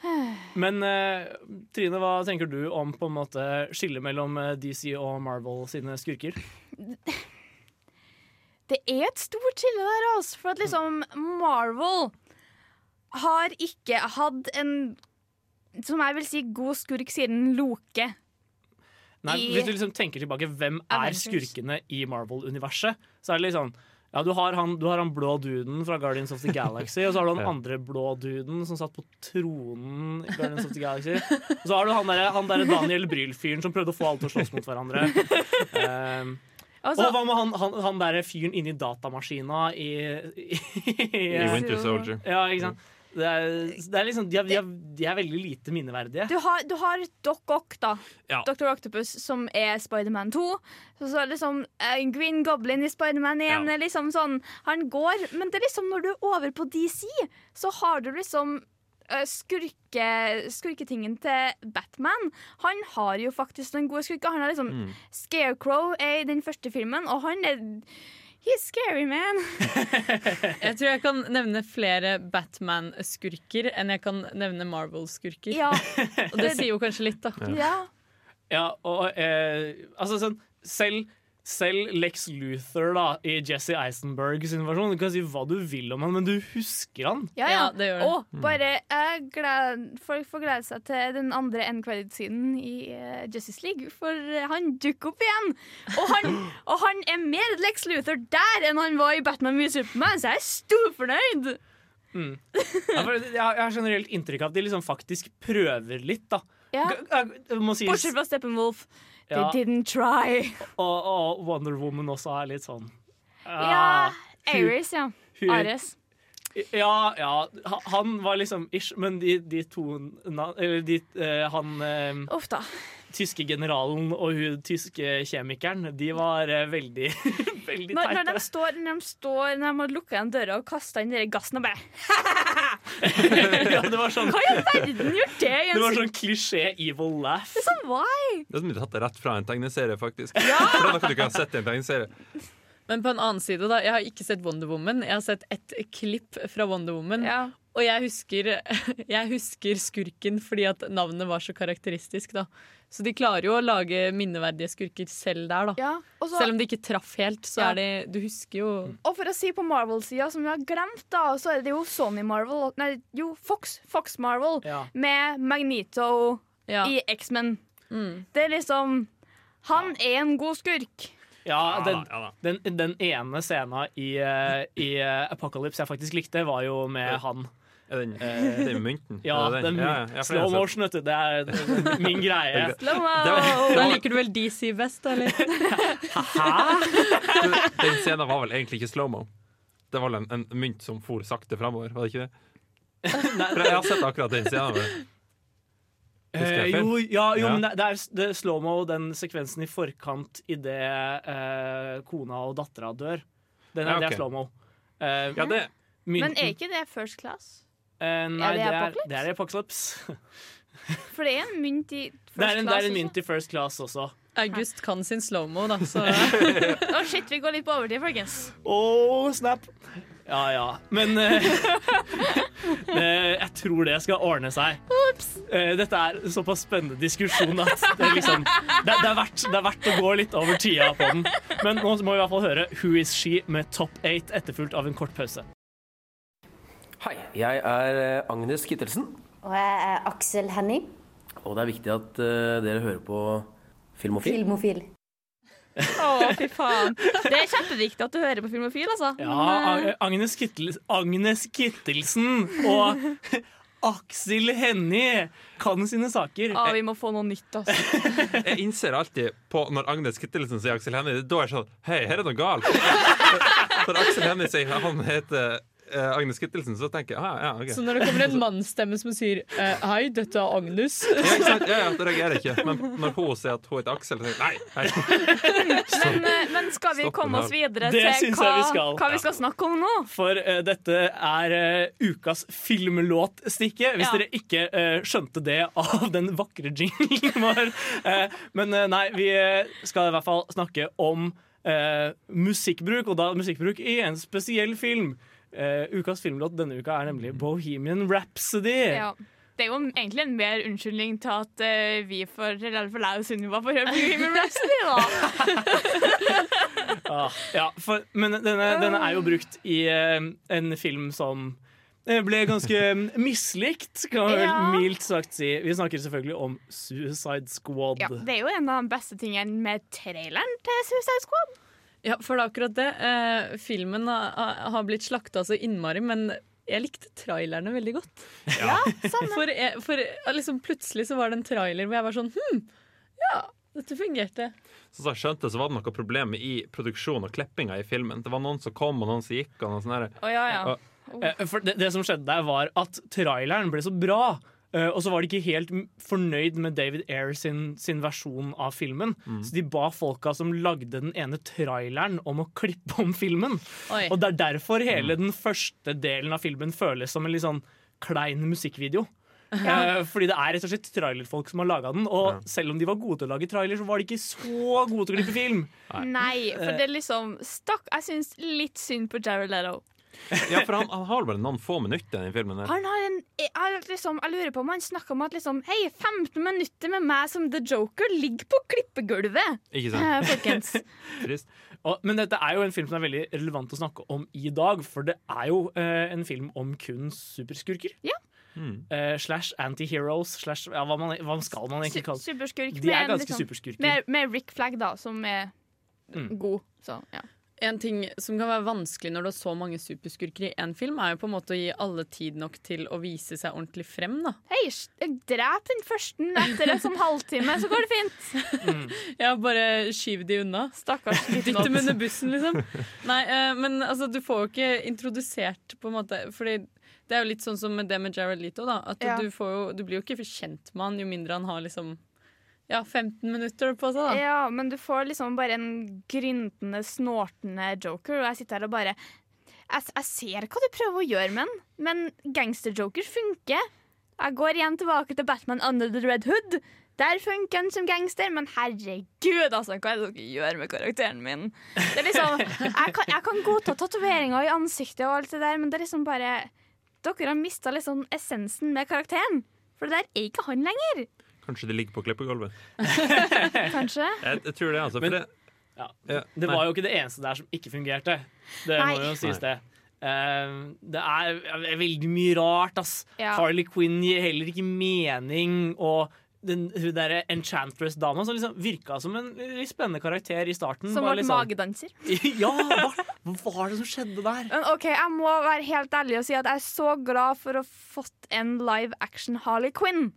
S6: Men eh, Trine, hva tenker du om på en måte skillet mellom eh, DC og Marvel sine skurker?
S7: Det er et stort skille der, altså. For at liksom Marvel har ikke hatt en som jeg vil si god skurk siden Loke.
S6: Nei, Hvis du liksom tenker tilbake, hvem er skurkene i Marvel-universet? Så er det litt sånn ja, du har, han, du har han blå duden fra Guardians of the Galaxy, og så har du han
S5: Ja.
S6: andre blå duden som satt på tronen i Guardians of the Galaxy. Og så har du han der, der Daniel Bryl-fyren som prøvde å få alle til å slåss mot hverandre. Um,
S7: Altså-
S6: og hva med han, han, han der fyren inni datamaskina i, i,
S5: I Winter Soldier.
S6: Ja, ikke sant? Det er, det er liksom, de, er, de, er, de er veldig lite minneverdige.
S7: Du har, du har Doc Ock, da.
S6: Ja.
S7: Dr. Octopus, som er Spiderman 2. Så, så er liksom eh, Green Goblin i Spiderman 1
S6: Ja.
S7: er liksom sånn Han går Men det er liksom når du er over på DC, så har du liksom eh, Skurke, skurketingen til Batman. Han har jo faktisk noen gode skurker. Han er liksom
S5: Mm.
S7: Scarecrow er i den første filmen, og han er He's scary, man.
S4: Jeg tror jeg kan nevne flere Batman-skurker enn jeg kan nevne Marvel-skurker.
S7: Ja.
S4: Og det sier jo kanskje litt, da.
S7: ja.
S6: Ja, og eh, altså sånn Selv, selv Lex Luthor da i Jesse Eisenberg sin versjon Du kan si hva du vil om han, men du husker han.
S7: Ja, ja.
S4: Ja, det gjør det.
S7: Og bare jeg gled, folk får glede seg til den andre end credit-siden i uh, Justice League, for eh, han dukker opp igjen. Og han, og han er mer Lex Luthor der enn han var i Batman vs Superman, så jeg er storfornøyd.
S6: Mm. Ja, jeg, jeg har generelt inntrykk av at de liksom faktisk prøver litt, da.
S7: Ja. Bortsett fra Steppenwolf. They
S6: Ja.
S7: didn't try.
S6: Og, og Wonder Woman også er litt sånn
S7: Ja, Ares, ja. Ares.
S6: Ja, ja. Han var liksom ish, men de, de to Eller de, uh, han uh,
S7: Uff da.
S6: tyske generalen og hun tyske kjemikeren, de var uh, veldig Veldig
S7: Når, når, de
S6: teite.
S7: står, når de står Når de har lukka igjen døra og kasta inn den gassen og bare
S6: ja, det var sånn
S7: Hva i all verden gjør det? Jens?
S6: Det var sånn klisjé evil laugh.
S7: Det er sånn, why?
S5: Det er som om du tatt det rett fra en tegneserie, faktisk. For det er du ikke har sett i en tegneserie.
S4: Men på en annen side, da. Jeg har ikke sett Wonder Woman. Jeg har sett et klipp fra Wonder Woman. Og jeg husker, jeg husker skurken fordi at navnet var så karakteristisk, da. Så de klarer jo å lage minneverdige skurker selv der, da.
S7: Ja, og så-
S4: Selv om de ikke traff helt, så
S7: Ja.
S4: er det Du husker jo
S7: Og for å si på Marvel-sida, som vi har glemt, da, så er det jo Sony Marvel Nei, jo, Fox, Fox Marvel
S6: Ja.
S7: med Magneto i X-Men.
S4: Mm.
S7: Det er liksom Han er en god skurk.
S6: Ja, den,
S5: Ja
S6: den, den ene scenen i, eh, i eh, Apocalypse jeg faktisk likte, var jo med han.
S5: Er den,
S6: Eh,
S5: den mynten?
S6: Ja,
S5: Er det
S6: den,
S5: den? Ja, ja,
S6: slow motion, vet du. Det er, min greie.
S7: Slow-mo!
S5: Det
S4: Da liker du vel DC best, da, eller?
S5: Den scenen var vel egentlig ikke slow-mo. Det var vel en, en mynt som for sakte framover, var det ikke det? For jeg har sett akkurat den scenen.
S6: Eh, jo, ja, jo
S5: Ja.
S6: men det, det er det slow-mo, den sekvensen i forkant idet eh, kona og dattera dør. Den
S5: ja,
S6: okay.
S5: Det
S6: er slow-mo. Eh,
S5: Ja, det
S7: Men er ikke det First Class?
S6: Eh, Nei,
S7: er det
S6: det er, det er Apocalypse.
S7: For det er en mynt i First
S6: Det er en, det er en mynt i First Class også.
S4: August kan sin slow-mo, da, så
S7: oh, shit, vi går litt på overtid, folkens.
S6: Å, snap! Ja ja. Men uh, jeg tror det skal ordne seg. Uh, dette er en såpass spennende diskusjon at det er, liksom, det, det, er verdt, det er verdt å gå litt over tida på den. Men nå må vi i hvert fall høre Who Is She med Top 8 etterfulgt av en kort pause.
S15: Hei, jeg er eh, Agnes Kittelsen,
S16: Og jeg er Aksel Henning,
S15: og det er viktig at uh, dere hører på Filmofil.
S16: filmofil.
S7: Å, fy faen. Det er kjempeviktig at du hører på Filmofil, altså.
S6: Ja,
S7: eh,
S6: Ag- Agnes, Kittel, Agnes Kittelsen og Aksel Hennie kan sine saker.
S7: Ah, vi må få noe nytt, altså.
S5: Jeg innser alltid på når Agnes Kittelsen sier Aksel Hennie, da er jeg sånn Hei, her er det noe galt. For Aksel Hennie sier han heter Agnes Kittelsen, så tenker jeg ah, ja, okay.
S4: Så når det kommer en mannsstemme som sier eh, 'hei, dette er Agnes'
S5: ja, ikke sant? Ja, ja, det reagerer ikke. Men når hun sier at hun heter Aksel, så tenker jeg nei. hei.
S7: Men, eh, men skal vi komme oss videre
S6: Det
S7: til hva,
S6: vi skal.
S7: hva vi skal snakke om nå?
S6: For uh, dette er uh, ukas filmlåtstikke, hvis
S7: Ja.
S6: dere ikke uh, skjønte det av den vakre jinglen vår. Eh, men eh, nei, vi eh, skal i hvert fall snakke om eh, musikkbruk, og da musikkbruk i en spesiell film. Eh, ukas filmlåt denne uka er nemlig Bohemian Rhapsody.
S7: Ja. Det er jo egentlig en mer unnskyldning til at uh, vi får eller for og Sunniva får høre Bohemian Rhapsody, da.
S6: Ah, ja, for, men denne, denne er jo brukt i uh, en film som ble ganske mislikt, kan man vel
S7: Ja.
S6: mildt sagt si. Vi snakker selvfølgelig om Suicide Squad.
S7: Ja, det er jo en av de beste tingene med traileren til Suicide Squad.
S4: Ja, for det er akkurat det. Eh, filmen har, har blitt slakta så innmari, men jeg likte trailerne veldig godt.
S7: Ja, samme.
S4: For, jeg, for liksom plutselig så var det en trailer hvor jeg var sånn Hm, ja, dette fungerte.
S5: Som jeg skjønte, så var det noe problem i produksjon og klippinga i filmen. Det var noen som kom, og noen som gikk. Og noe sånt
S7: Oh, ja, ja.
S5: Og-
S6: Eh, For det, det som skjedde der, var at traileren ble så bra. Eh, og så var de ikke helt fornøyd med David Ayer sin, sin versjon av filmen.
S5: Mm.
S6: Så de ba folka som lagde den ene traileren, om å klippe om filmen.
S4: Oi.
S6: Og det er derfor hele den første delen av filmen føles som en litt sånn klein musikkvideo. Eh, fordi det er rett og slett trailerfolk som har laga den. Og selv om de var gode til å lage trailer, så var de ikke så gode til å klippe film.
S7: Nei, for det er liksom stakk Jeg syns litt synd på Jared Leto.
S5: Ja, for han, han har bare noen få minutter i den filmen. der.
S7: Han har en jeg, liksom, jeg lurer på om han snakker om at liksom Hei, 15 minutter med meg som The Joker ligger på klippegulvet!
S6: Ikke
S7: sant? folkens.
S5: Trist.
S6: Og, men dette er jo en film som er veldig relevant å snakke om i dag, for det er jo eh, en film om kun superskurker.
S7: Ja.
S6: Eh, slash anti-heroes, slash ja, hva, man, hva skal man egentlig kalle
S7: det?
S6: De er ganske
S7: liksom-
S6: superskurker.
S7: Med, med Rick Flagg, da, som er
S6: Mm.
S7: god. Så, ja.
S4: En ting som kan være vanskelig når du har så mange superskurker i én film, er jo på en måte å gi alle tid nok til å vise seg ordentlig frem. da
S7: Hei, drep den første etter en sånn halvtime, så går det fint.
S4: Ja, bare skyv de unna.
S7: Stakkars
S4: Dytt dem under bussen, liksom. Nei, eh, men altså, du får jo ikke introdusert på en måte Fordi det er jo litt sånn som med det med Jared Leto, da. At
S7: Ja.
S4: du, får jo, du blir jo ikke kjent med han jo mindre han har liksom ja, 15 minutter på seg, da.
S7: Ja, men du får liksom bare en gryntende, snortende joker, og jeg sitter her og bare jeg, jeg ser hva du prøver å gjøre med den, men gangster-joker funker. Jeg går igjen tilbake til Batman Under the Red Hood. Der funker han som gangster, men herregud, altså, hva er det dere gjør med karakteren min? Det er liksom, jeg, kan, jeg kan godta tatoveringer i ansiktet og alt det der, men det er liksom bare Dere har mista liksom essensen med karakteren. For det der er ikke han lenger.
S5: Kanskje de ligger på klippegulvet.
S7: Kanskje?
S5: Jeg, jeg tror det, altså. For
S6: Men-
S5: det,
S6: Ja.
S5: Ja,
S6: Det var jo ikke det eneste der som ikke fungerte. Det
S7: Nei.
S6: må jo sies, det. Uh, det er, er veldig mye rart, ass.
S7: Ja.
S6: Harley Quinn gir heller ikke mening. Og den, hun derre Enchantress-dama som liksom virka som en litt spennende karakter i starten.
S7: Som
S6: var
S7: ble
S6: liksom-
S7: magedanser.
S6: ja, hva, hva var det som skjedde der?
S7: Men ok, Jeg må være helt ærlig og si at jeg er så glad for å ha fått en live action Harley Quinn.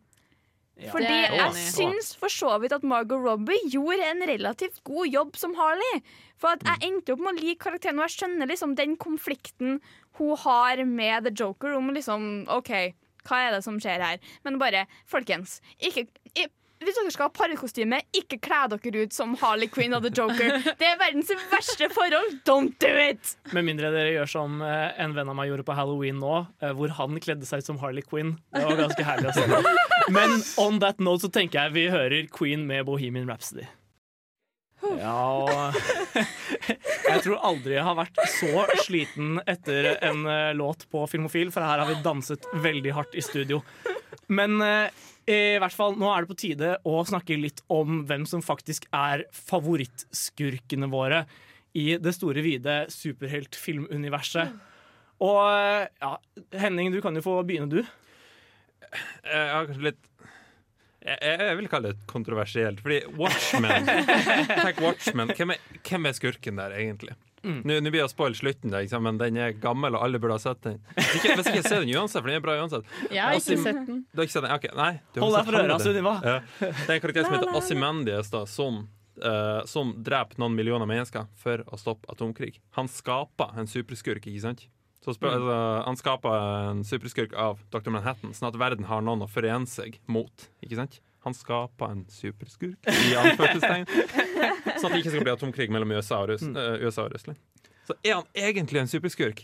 S6: Ja.
S7: Fordi
S4: jeg
S7: syns for så vidt at Margot Robbie gjorde en relativt god jobb som Harley. For at jeg endte opp med å like karakteren, og jeg skjønner liksom den konflikten hun har med The Joker om liksom OK, hva er det som skjer her? Men bare, folkens, ikke hvis dere skal ha parkostyme, ikke kle dere ut som Harley Quinn og The Joker. Det er verdens verste forhold. Don't do it!
S6: Med mindre dere gjør som eh, en venn av meg gjorde på Halloween nå, eh, hvor han kledde seg ut som Harley Quinn. Det var ganske herlig å se. Men on that note så tenker jeg vi hører Queen med Bohemian Rhapsody. Ja Jeg tror aldri jeg har vært så sliten etter en eh, låt på Filmofil, for her har vi danset veldig hardt i studio. Men i hvert fall, nå er det på tide å snakke litt om hvem som faktisk er favorittskurkene våre i det store, vide superheltfilmuniverset. Og eh, ja, Henning, du kan jo få begynne, du.
S5: jeg har kanskje litt jeg, jeg vil kalle det kontroversielt, fordi Watchmen Tenk Watchmen, hvem er, hvem er skurken der, egentlig?
S6: Mm.
S5: Nå, nå blir jeg å spoile slutten, der, men den er gammel, og alle burde ha sett den. Ikke, hvis ikke ser den uansett, for den er bra uansett.
S4: Jeg har ikke sett den.
S5: Du har ikke sett den? Ok, nei. Du har
S6: Hold deg for øra. Sunniva.
S5: Ja. Det er en karakter som heter Ossimandias, da, som, uh, som dreper noen millioner mennesker for å stoppe atomkrig. Han skaper en superskurk, ikke sant? Så spør,
S6: Mm.
S5: altså, han skaper en superskurk av Dr. Manhattan, sånn at verden har noen å forene seg mot. Ikke sant? Han skaper en superskurk, i anførselstegn. sånn at det ikke skal bli atomkrig mellom USA og, Russ,
S6: Mm.
S5: eh, USA og Russland. Så er han egentlig en superskurk?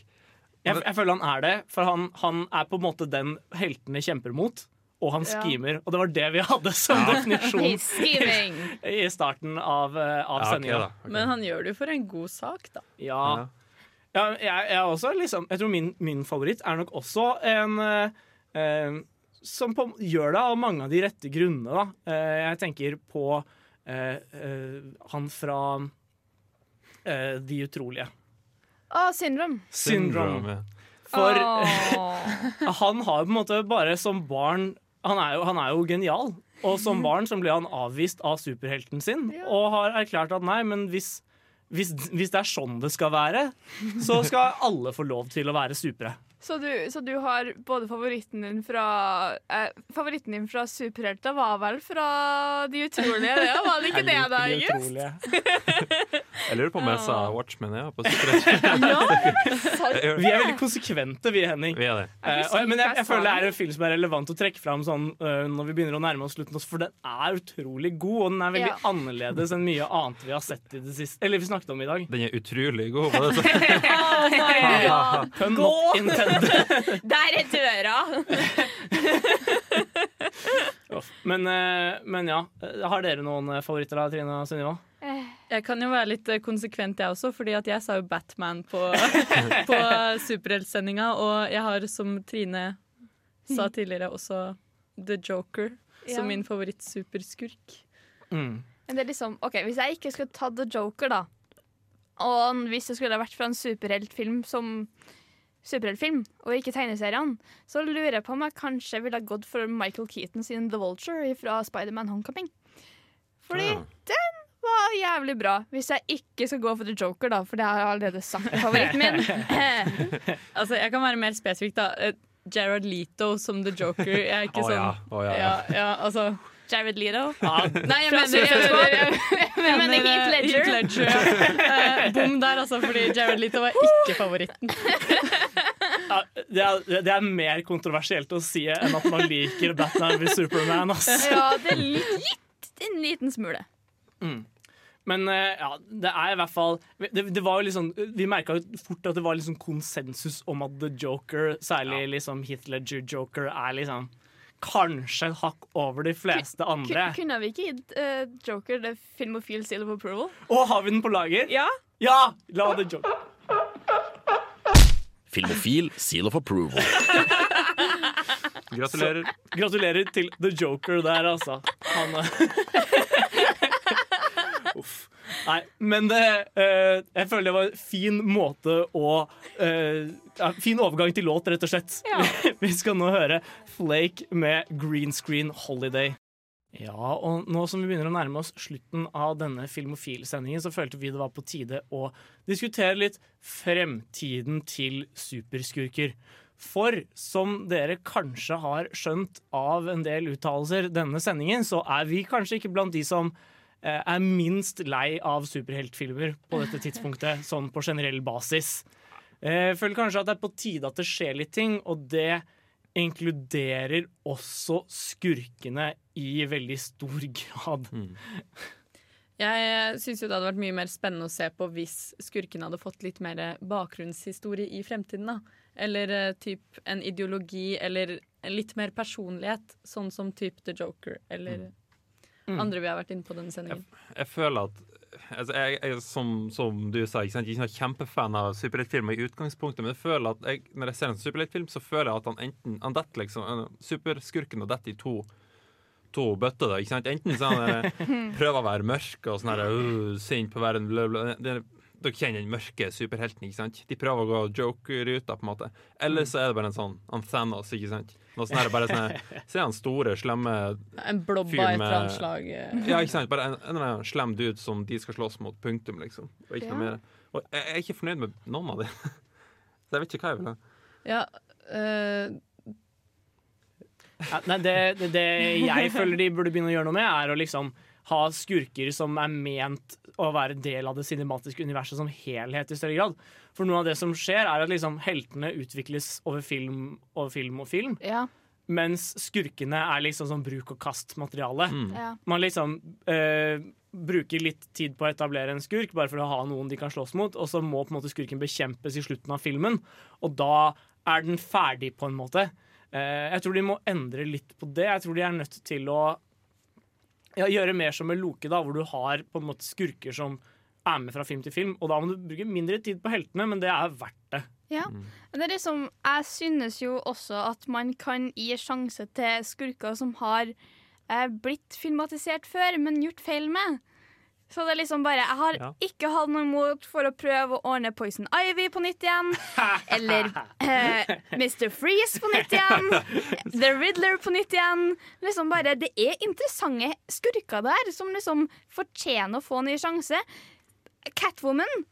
S6: Jeg, jeg føler han er det, for han, han er på en måte den heltene kjemper mot. Og han
S4: Ja.
S6: Og det var det vi hadde som
S5: Ja.
S6: definisjon
S4: i,
S6: i starten av, eh, av
S5: Ja,
S6: sendinga.
S5: Okay, okay.
S4: Men han gjør det jo for en god sak, da.
S6: Ja. ja jeg, jeg, også liksom, jeg tror min, min favoritt er nok også en eh, eh, som på, gjør det av mange av de rette grunnene. Da. Eh, jeg tenker på eh, eh, han fra eh, De utrolige.
S7: Å, syndrom.
S6: Syndrome. For han har på en måte bare som barn han er, jo, han er jo genial. Og som barn så ble han avvist av superhelten sin og har erklært at nei, men hvis, hvis, hvis det er sånn det skal være, så skal alle få lov til å være supere.
S7: Så du, så du har både favoritten din fra eh, Favoritten din fra superhelter var vel fra De utrolige? Det var det ikke det, da, August?
S5: Jeg lurer på om jeg sa Watchmen, ja. På sikkerhet.
S6: Vi er veldig konsekvente, vi, Henning.
S5: Vi er det.
S6: Eh, og, men jeg, jeg føler det er en film som er relevant å trekke fram sånn, uh, når vi begynner å nærme oss slutten, for den er utrolig god, og den er veldig
S7: Ja.
S6: annerledes enn mye annet vi har sett i det siste. Eller vi snakket om i dag.
S5: Den er utrolig god. Var det sånn?
S7: Ja.
S6: Not intended.
S7: Der er døra!
S6: Men, eh, men ja. Eh, Har dere noen eh, favoritter da, Trine og Sunniva?
S4: Jeg kan jo være litt eh, konsekvent, jeg også, fordi at jeg sa jo Batman på, på superheltsendinga. Og jeg har, som Trine sa tidligere, også The Joker
S7: Ja.
S4: som min favorittsuperskurk.
S6: Mm.
S7: Men det er liksom, ok, Hvis jeg ikke skulle tatt The Joker, da, og hvis det skulle vært fra en superheltfilm som superheltfilm, og ikke tegneseriene, så lurer jeg på om jeg kanskje ville gått for Michael Keaton sin The Vulture fra Spiderman Homecoming. Fordi
S5: Ja.
S7: den var jævlig bra. Hvis jeg ikke skal gå for The Joker, da, for det har jeg allerede sagt er favoritten min.
S4: Altså, jeg kan være mer spesifikk, da. Eh, Jared Leto som The Joker. Jeg er ikke
S5: oh,
S4: sånn
S5: ja. Oh, ja, ja.
S4: ja, ja, altså
S7: Jared Leto.
S4: Nei, jeg mener, jeg mener, jeg, jeg
S7: mener Heath Ledger.
S4: ja. uh, Bom der, altså, fordi Jared Leto var ikke favoritten.
S6: Ja, det, er, det er mer kontroversielt å si enn at man liker Batman ved Superman. Altså.
S7: Ja, det er litt, en liten smule.
S6: Mm. Men eh, ja, det er i hvert fall Det, det var jo liksom Vi merka fort at det var liksom konsensus om at The Joker, særlig liksom Heath Ledger Joker, er liksom kanskje et hakk over de fleste andre.
S7: Kun- Kunne vi ikke gitt uh, Joker the Filmofil seal of approval?
S6: Og har vi den på lager?
S7: Ja.
S6: Ja! La det Joker
S17: Filmofil seal of approval.
S5: Gratulerer.
S6: Så, gratulerer til The Joker der, altså. Han. Nei, men det, eh, jeg føler det var en fin måte å eh, ja, Fin overgang til låt, rett og slett. Vi skal nå høre Flake med Green Screen Holiday. Ja, og nå som vi begynner å nærme oss slutten av denne Filmofil-sendingen, så følte vi det var på tide å diskutere litt fremtiden til superskurker. For som dere kanskje har skjønt av en del uttalelser denne sendingen, så er vi kanskje ikke blant de som er minst lei av superheltfilmer på dette tidspunktet, sånn på generell basis. Eh, Jeg føler kanskje at det er på tide at det skjer litt ting, og det inkluderer også skurkene i veldig stor grad.
S4: Jeg syns jo det hadde vært mye mer spennende å se på hvis skurkene hadde fått litt mer bakgrunnshistorie i fremtiden. da. Eller eh, typ en ideologi, eller litt mer personlighet, sånn som typ The Joker, eller
S5: Mm.
S4: Andre vi har vært inne på denne sendingen.
S5: Jeg føler at altså, jeg, jeg, som, som du sa, ikke sant? jeg er ikke kjempefan av superheltfilmer i utgangspunktet, men jeg føler at jeg, når jeg ser en superheltfilm, så føler jeg at han enten han detter liksom, Superskurken og detter i to To bøtter, da. ikke sant? Enten sånn prøver å være mørk og sånn uh, sint på verden, bla, bla. Det, dere kjenner den mørke superhelten, ikke sant? De prøver å gå joker-ruta, på en måte. Eller så er det bare en sånn han Thanos, ikke sant? Noe sånn her, bare sånn Se han store, slemme
S4: En blobba et eller annet slag.
S5: Ja, ikke sant? Bare en, en eller annen slem dude som de skal slåss mot, punktum, liksom. Og ikke noe mer. Og jeg jeg er ikke fornøyd med noen av dem. Så jeg vet ikke hva jeg vil ha.
S4: Ja, eh,
S6: Ja, nei, det, det, det jeg føler de burde begynne å gjøre noe med, er å liksom ha skurker som er ment å være del av det cinematiske universet som helhet i større grad. For noe av det som skjer, er at liksom heltene utvikles over film og film og film.
S7: Ja.
S6: Mens skurkene er liksom sånn bruk og kast-materiale.
S7: Mm. Ja.
S6: Man liksom eh, bruker litt tid på å etablere en skurk, bare for å ha noen de kan slåss mot, og så må på en måte skurken bekjempes i slutten av filmen, og da er den ferdig, på en måte. Eh, jeg tror de må endre litt på det. Jeg tror de er nødt til å ja, gjøre mer som med Loke, da, hvor du har på en måte skurker som er med fra film til film, og da må du bruke mindre tid på heltene, men det er verdt det.
S7: Ja. Men det er liksom, jeg synes jo også at man kan gi sjanse til skurker som har eh, blitt filmatisert før, men gjort feil med. Så det er liksom bare Jeg har
S18: Ja.
S7: ikke hatt noe imot for å prøve å ordne Poison Ivy på nytt igjen. eller eh, Mr. Freeze på nytt igjen. The Riddler på nytt igjen. Liksom bare, Det er interessante skurker der som liksom fortjener å få en ny sjanse. Catwoman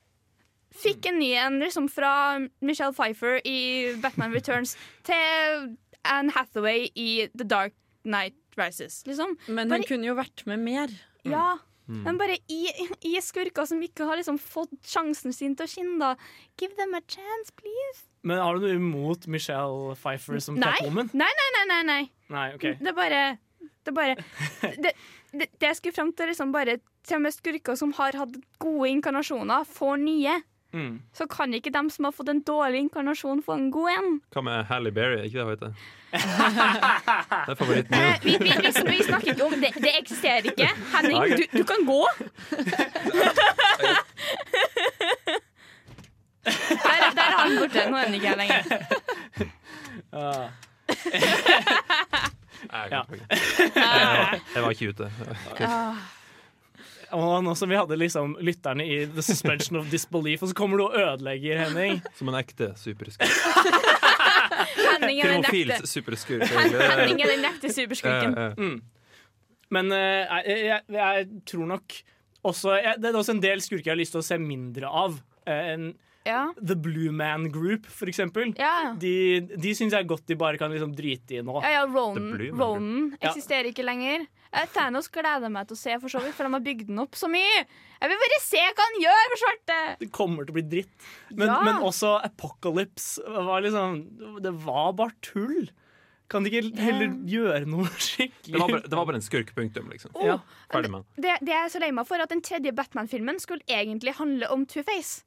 S7: fikk en ny en liksom fra Michelle Pfeiffer i Batman Returns til Anne Hathaway i The Dark Night Rises. Liksom.
S4: Men hun
S7: Bare-
S4: kunne jo vært med mer.
S7: Ja.
S4: Mm.
S7: Men bare i, i skurker som ikke har liksom fått sjansen sin til å skinne, da. Give them a chance, please.
S6: Men har du noe imot Michelle Pfeiffer som
S7: Nei.
S6: Catwoman?
S7: nei, nei, nei, nei, nei.
S6: Nei, okay.
S7: Det er bare Det er bare Det, det, det jeg skulle fram til, liksom bare til og med skurker som har hatt gode inkarnasjoner, får nye.
S5: Mm.
S7: Så kan ikke dem som har fått en dårlig inkarnasjon, få en god en.
S5: Hva med Halle Berry? Er ikke det hun heter? Det er favoritten
S7: Eh,
S5: min.
S7: vi, vi, vi, vi snakker ikke om det. Det eksisterer ikke. Henning,
S5: okay.
S7: du, du kan gå. Der, der er han borte. Nå er han ikke her lenger.
S6: Ah. Ja.
S5: jeg, var, jeg var ikke ute.
S7: Ah.
S6: Og nå som vi hadde liksom lytterne i the suspension of disbelief, og så kommer du og ødelegger, Henning.
S5: Som en ekte superskurk.
S7: Henning er den ekte.
S5: superskurk.
S7: Henning er den ekte superskurken.
S6: Mm. Men uh, jeg, jeg, jeg tror nok også jeg, Det er også en del skurker jeg har lyst til å se mindre av. Uh, en,
S7: Ja.
S6: The Blue Man Group, for eksempel.
S7: Ja.
S6: De, de syns jeg godt de bare kan liksom drite i nå.
S7: Ja, ja, Ronan,
S6: The
S7: Ronan
S6: Ja.
S7: eksisterer ikke lenger. Thanos gleder meg til å se, for så vidt, for de har bygd den opp så mye. Jeg vil bare se hva han gjør for svarte!
S6: Det kommer til å bli dritt. Men,
S7: Ja.
S6: men også Apocalypse var liksom Det var bare tull. Kan de ikke heller gjøre noe skikkelig?
S5: Det var bare, det var bare en skurk, punktum. Liksom.
S7: Ja.
S5: Ferdig med.
S7: Det, det er jeg så lei meg for at den tredje Batman-filmen skulle egentlig handle om Two-Face.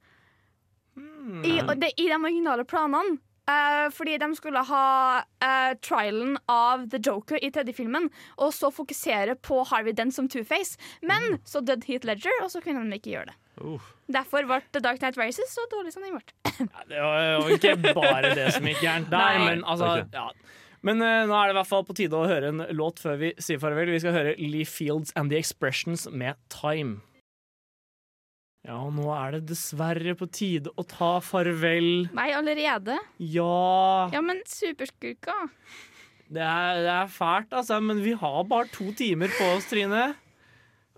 S6: Mm.
S7: I, I de originale planene. Eh, fordi de skulle ha uh, trialen av The Joker i tredje filmen, og så fokusere på Harvey Dent som Two-Face. Men
S6: mm.
S7: så døde Heath Ledger, og så kunne de ikke gjøre det.
S5: Uh.
S7: Derfor ble The Dark Knight Races så dårlig som den ble.
S6: Det var jo ikke bare det som gikk gærent der,
S7: Nei.
S6: men altså ja. Men eh, nå er det i hvert fall på tide å høre en låt før vi sier farvel. Vi skal høre Lee Fields and The Expressions med Time. Ja, og nå er det dessverre på tide å ta farvel.
S7: Nei, allerede?
S6: Ja
S7: Ja, men superskurka.
S6: Det er, det er fælt, altså, men vi har bare to timer på oss, Trine.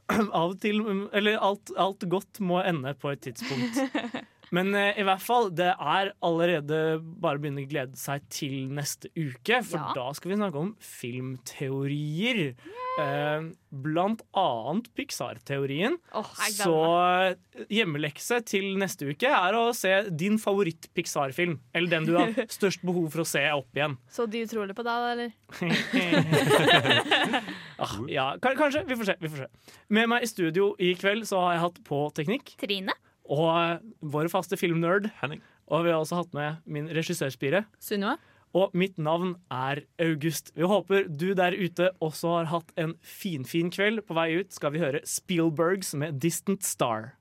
S6: Av og til Eller alt, alt godt må ende på et tidspunkt. Men uh, i hvert fall, det er allerede bare å begynne å glede seg til neste uke. For
S7: Ja.
S6: da skal vi snakke om filmteorier. Uh, blant annet Pixar-teorien.
S7: Oh,
S6: Så uh, hjemmelekse til neste uke er å se din favoritt-Pixar-film. Eller den du har størst behov for å se opp igjen.
S7: Så de utrolig på deg, eller?
S6: Ah, ja, kanskje. Vi får se. vi får se Med meg i studio i kveld så har jeg hatt på teknikk.
S7: Trine.
S6: Og eh, vår faste filmnerd.
S5: Henning.
S6: Og vi har også hatt med min regissørspire.
S4: Sunniva.
S6: Og mitt navn er August. Vi håper du der ute også har hatt en finfin fin kveld. På vei ut skal vi høre Spielbergs med 'Distant Star'.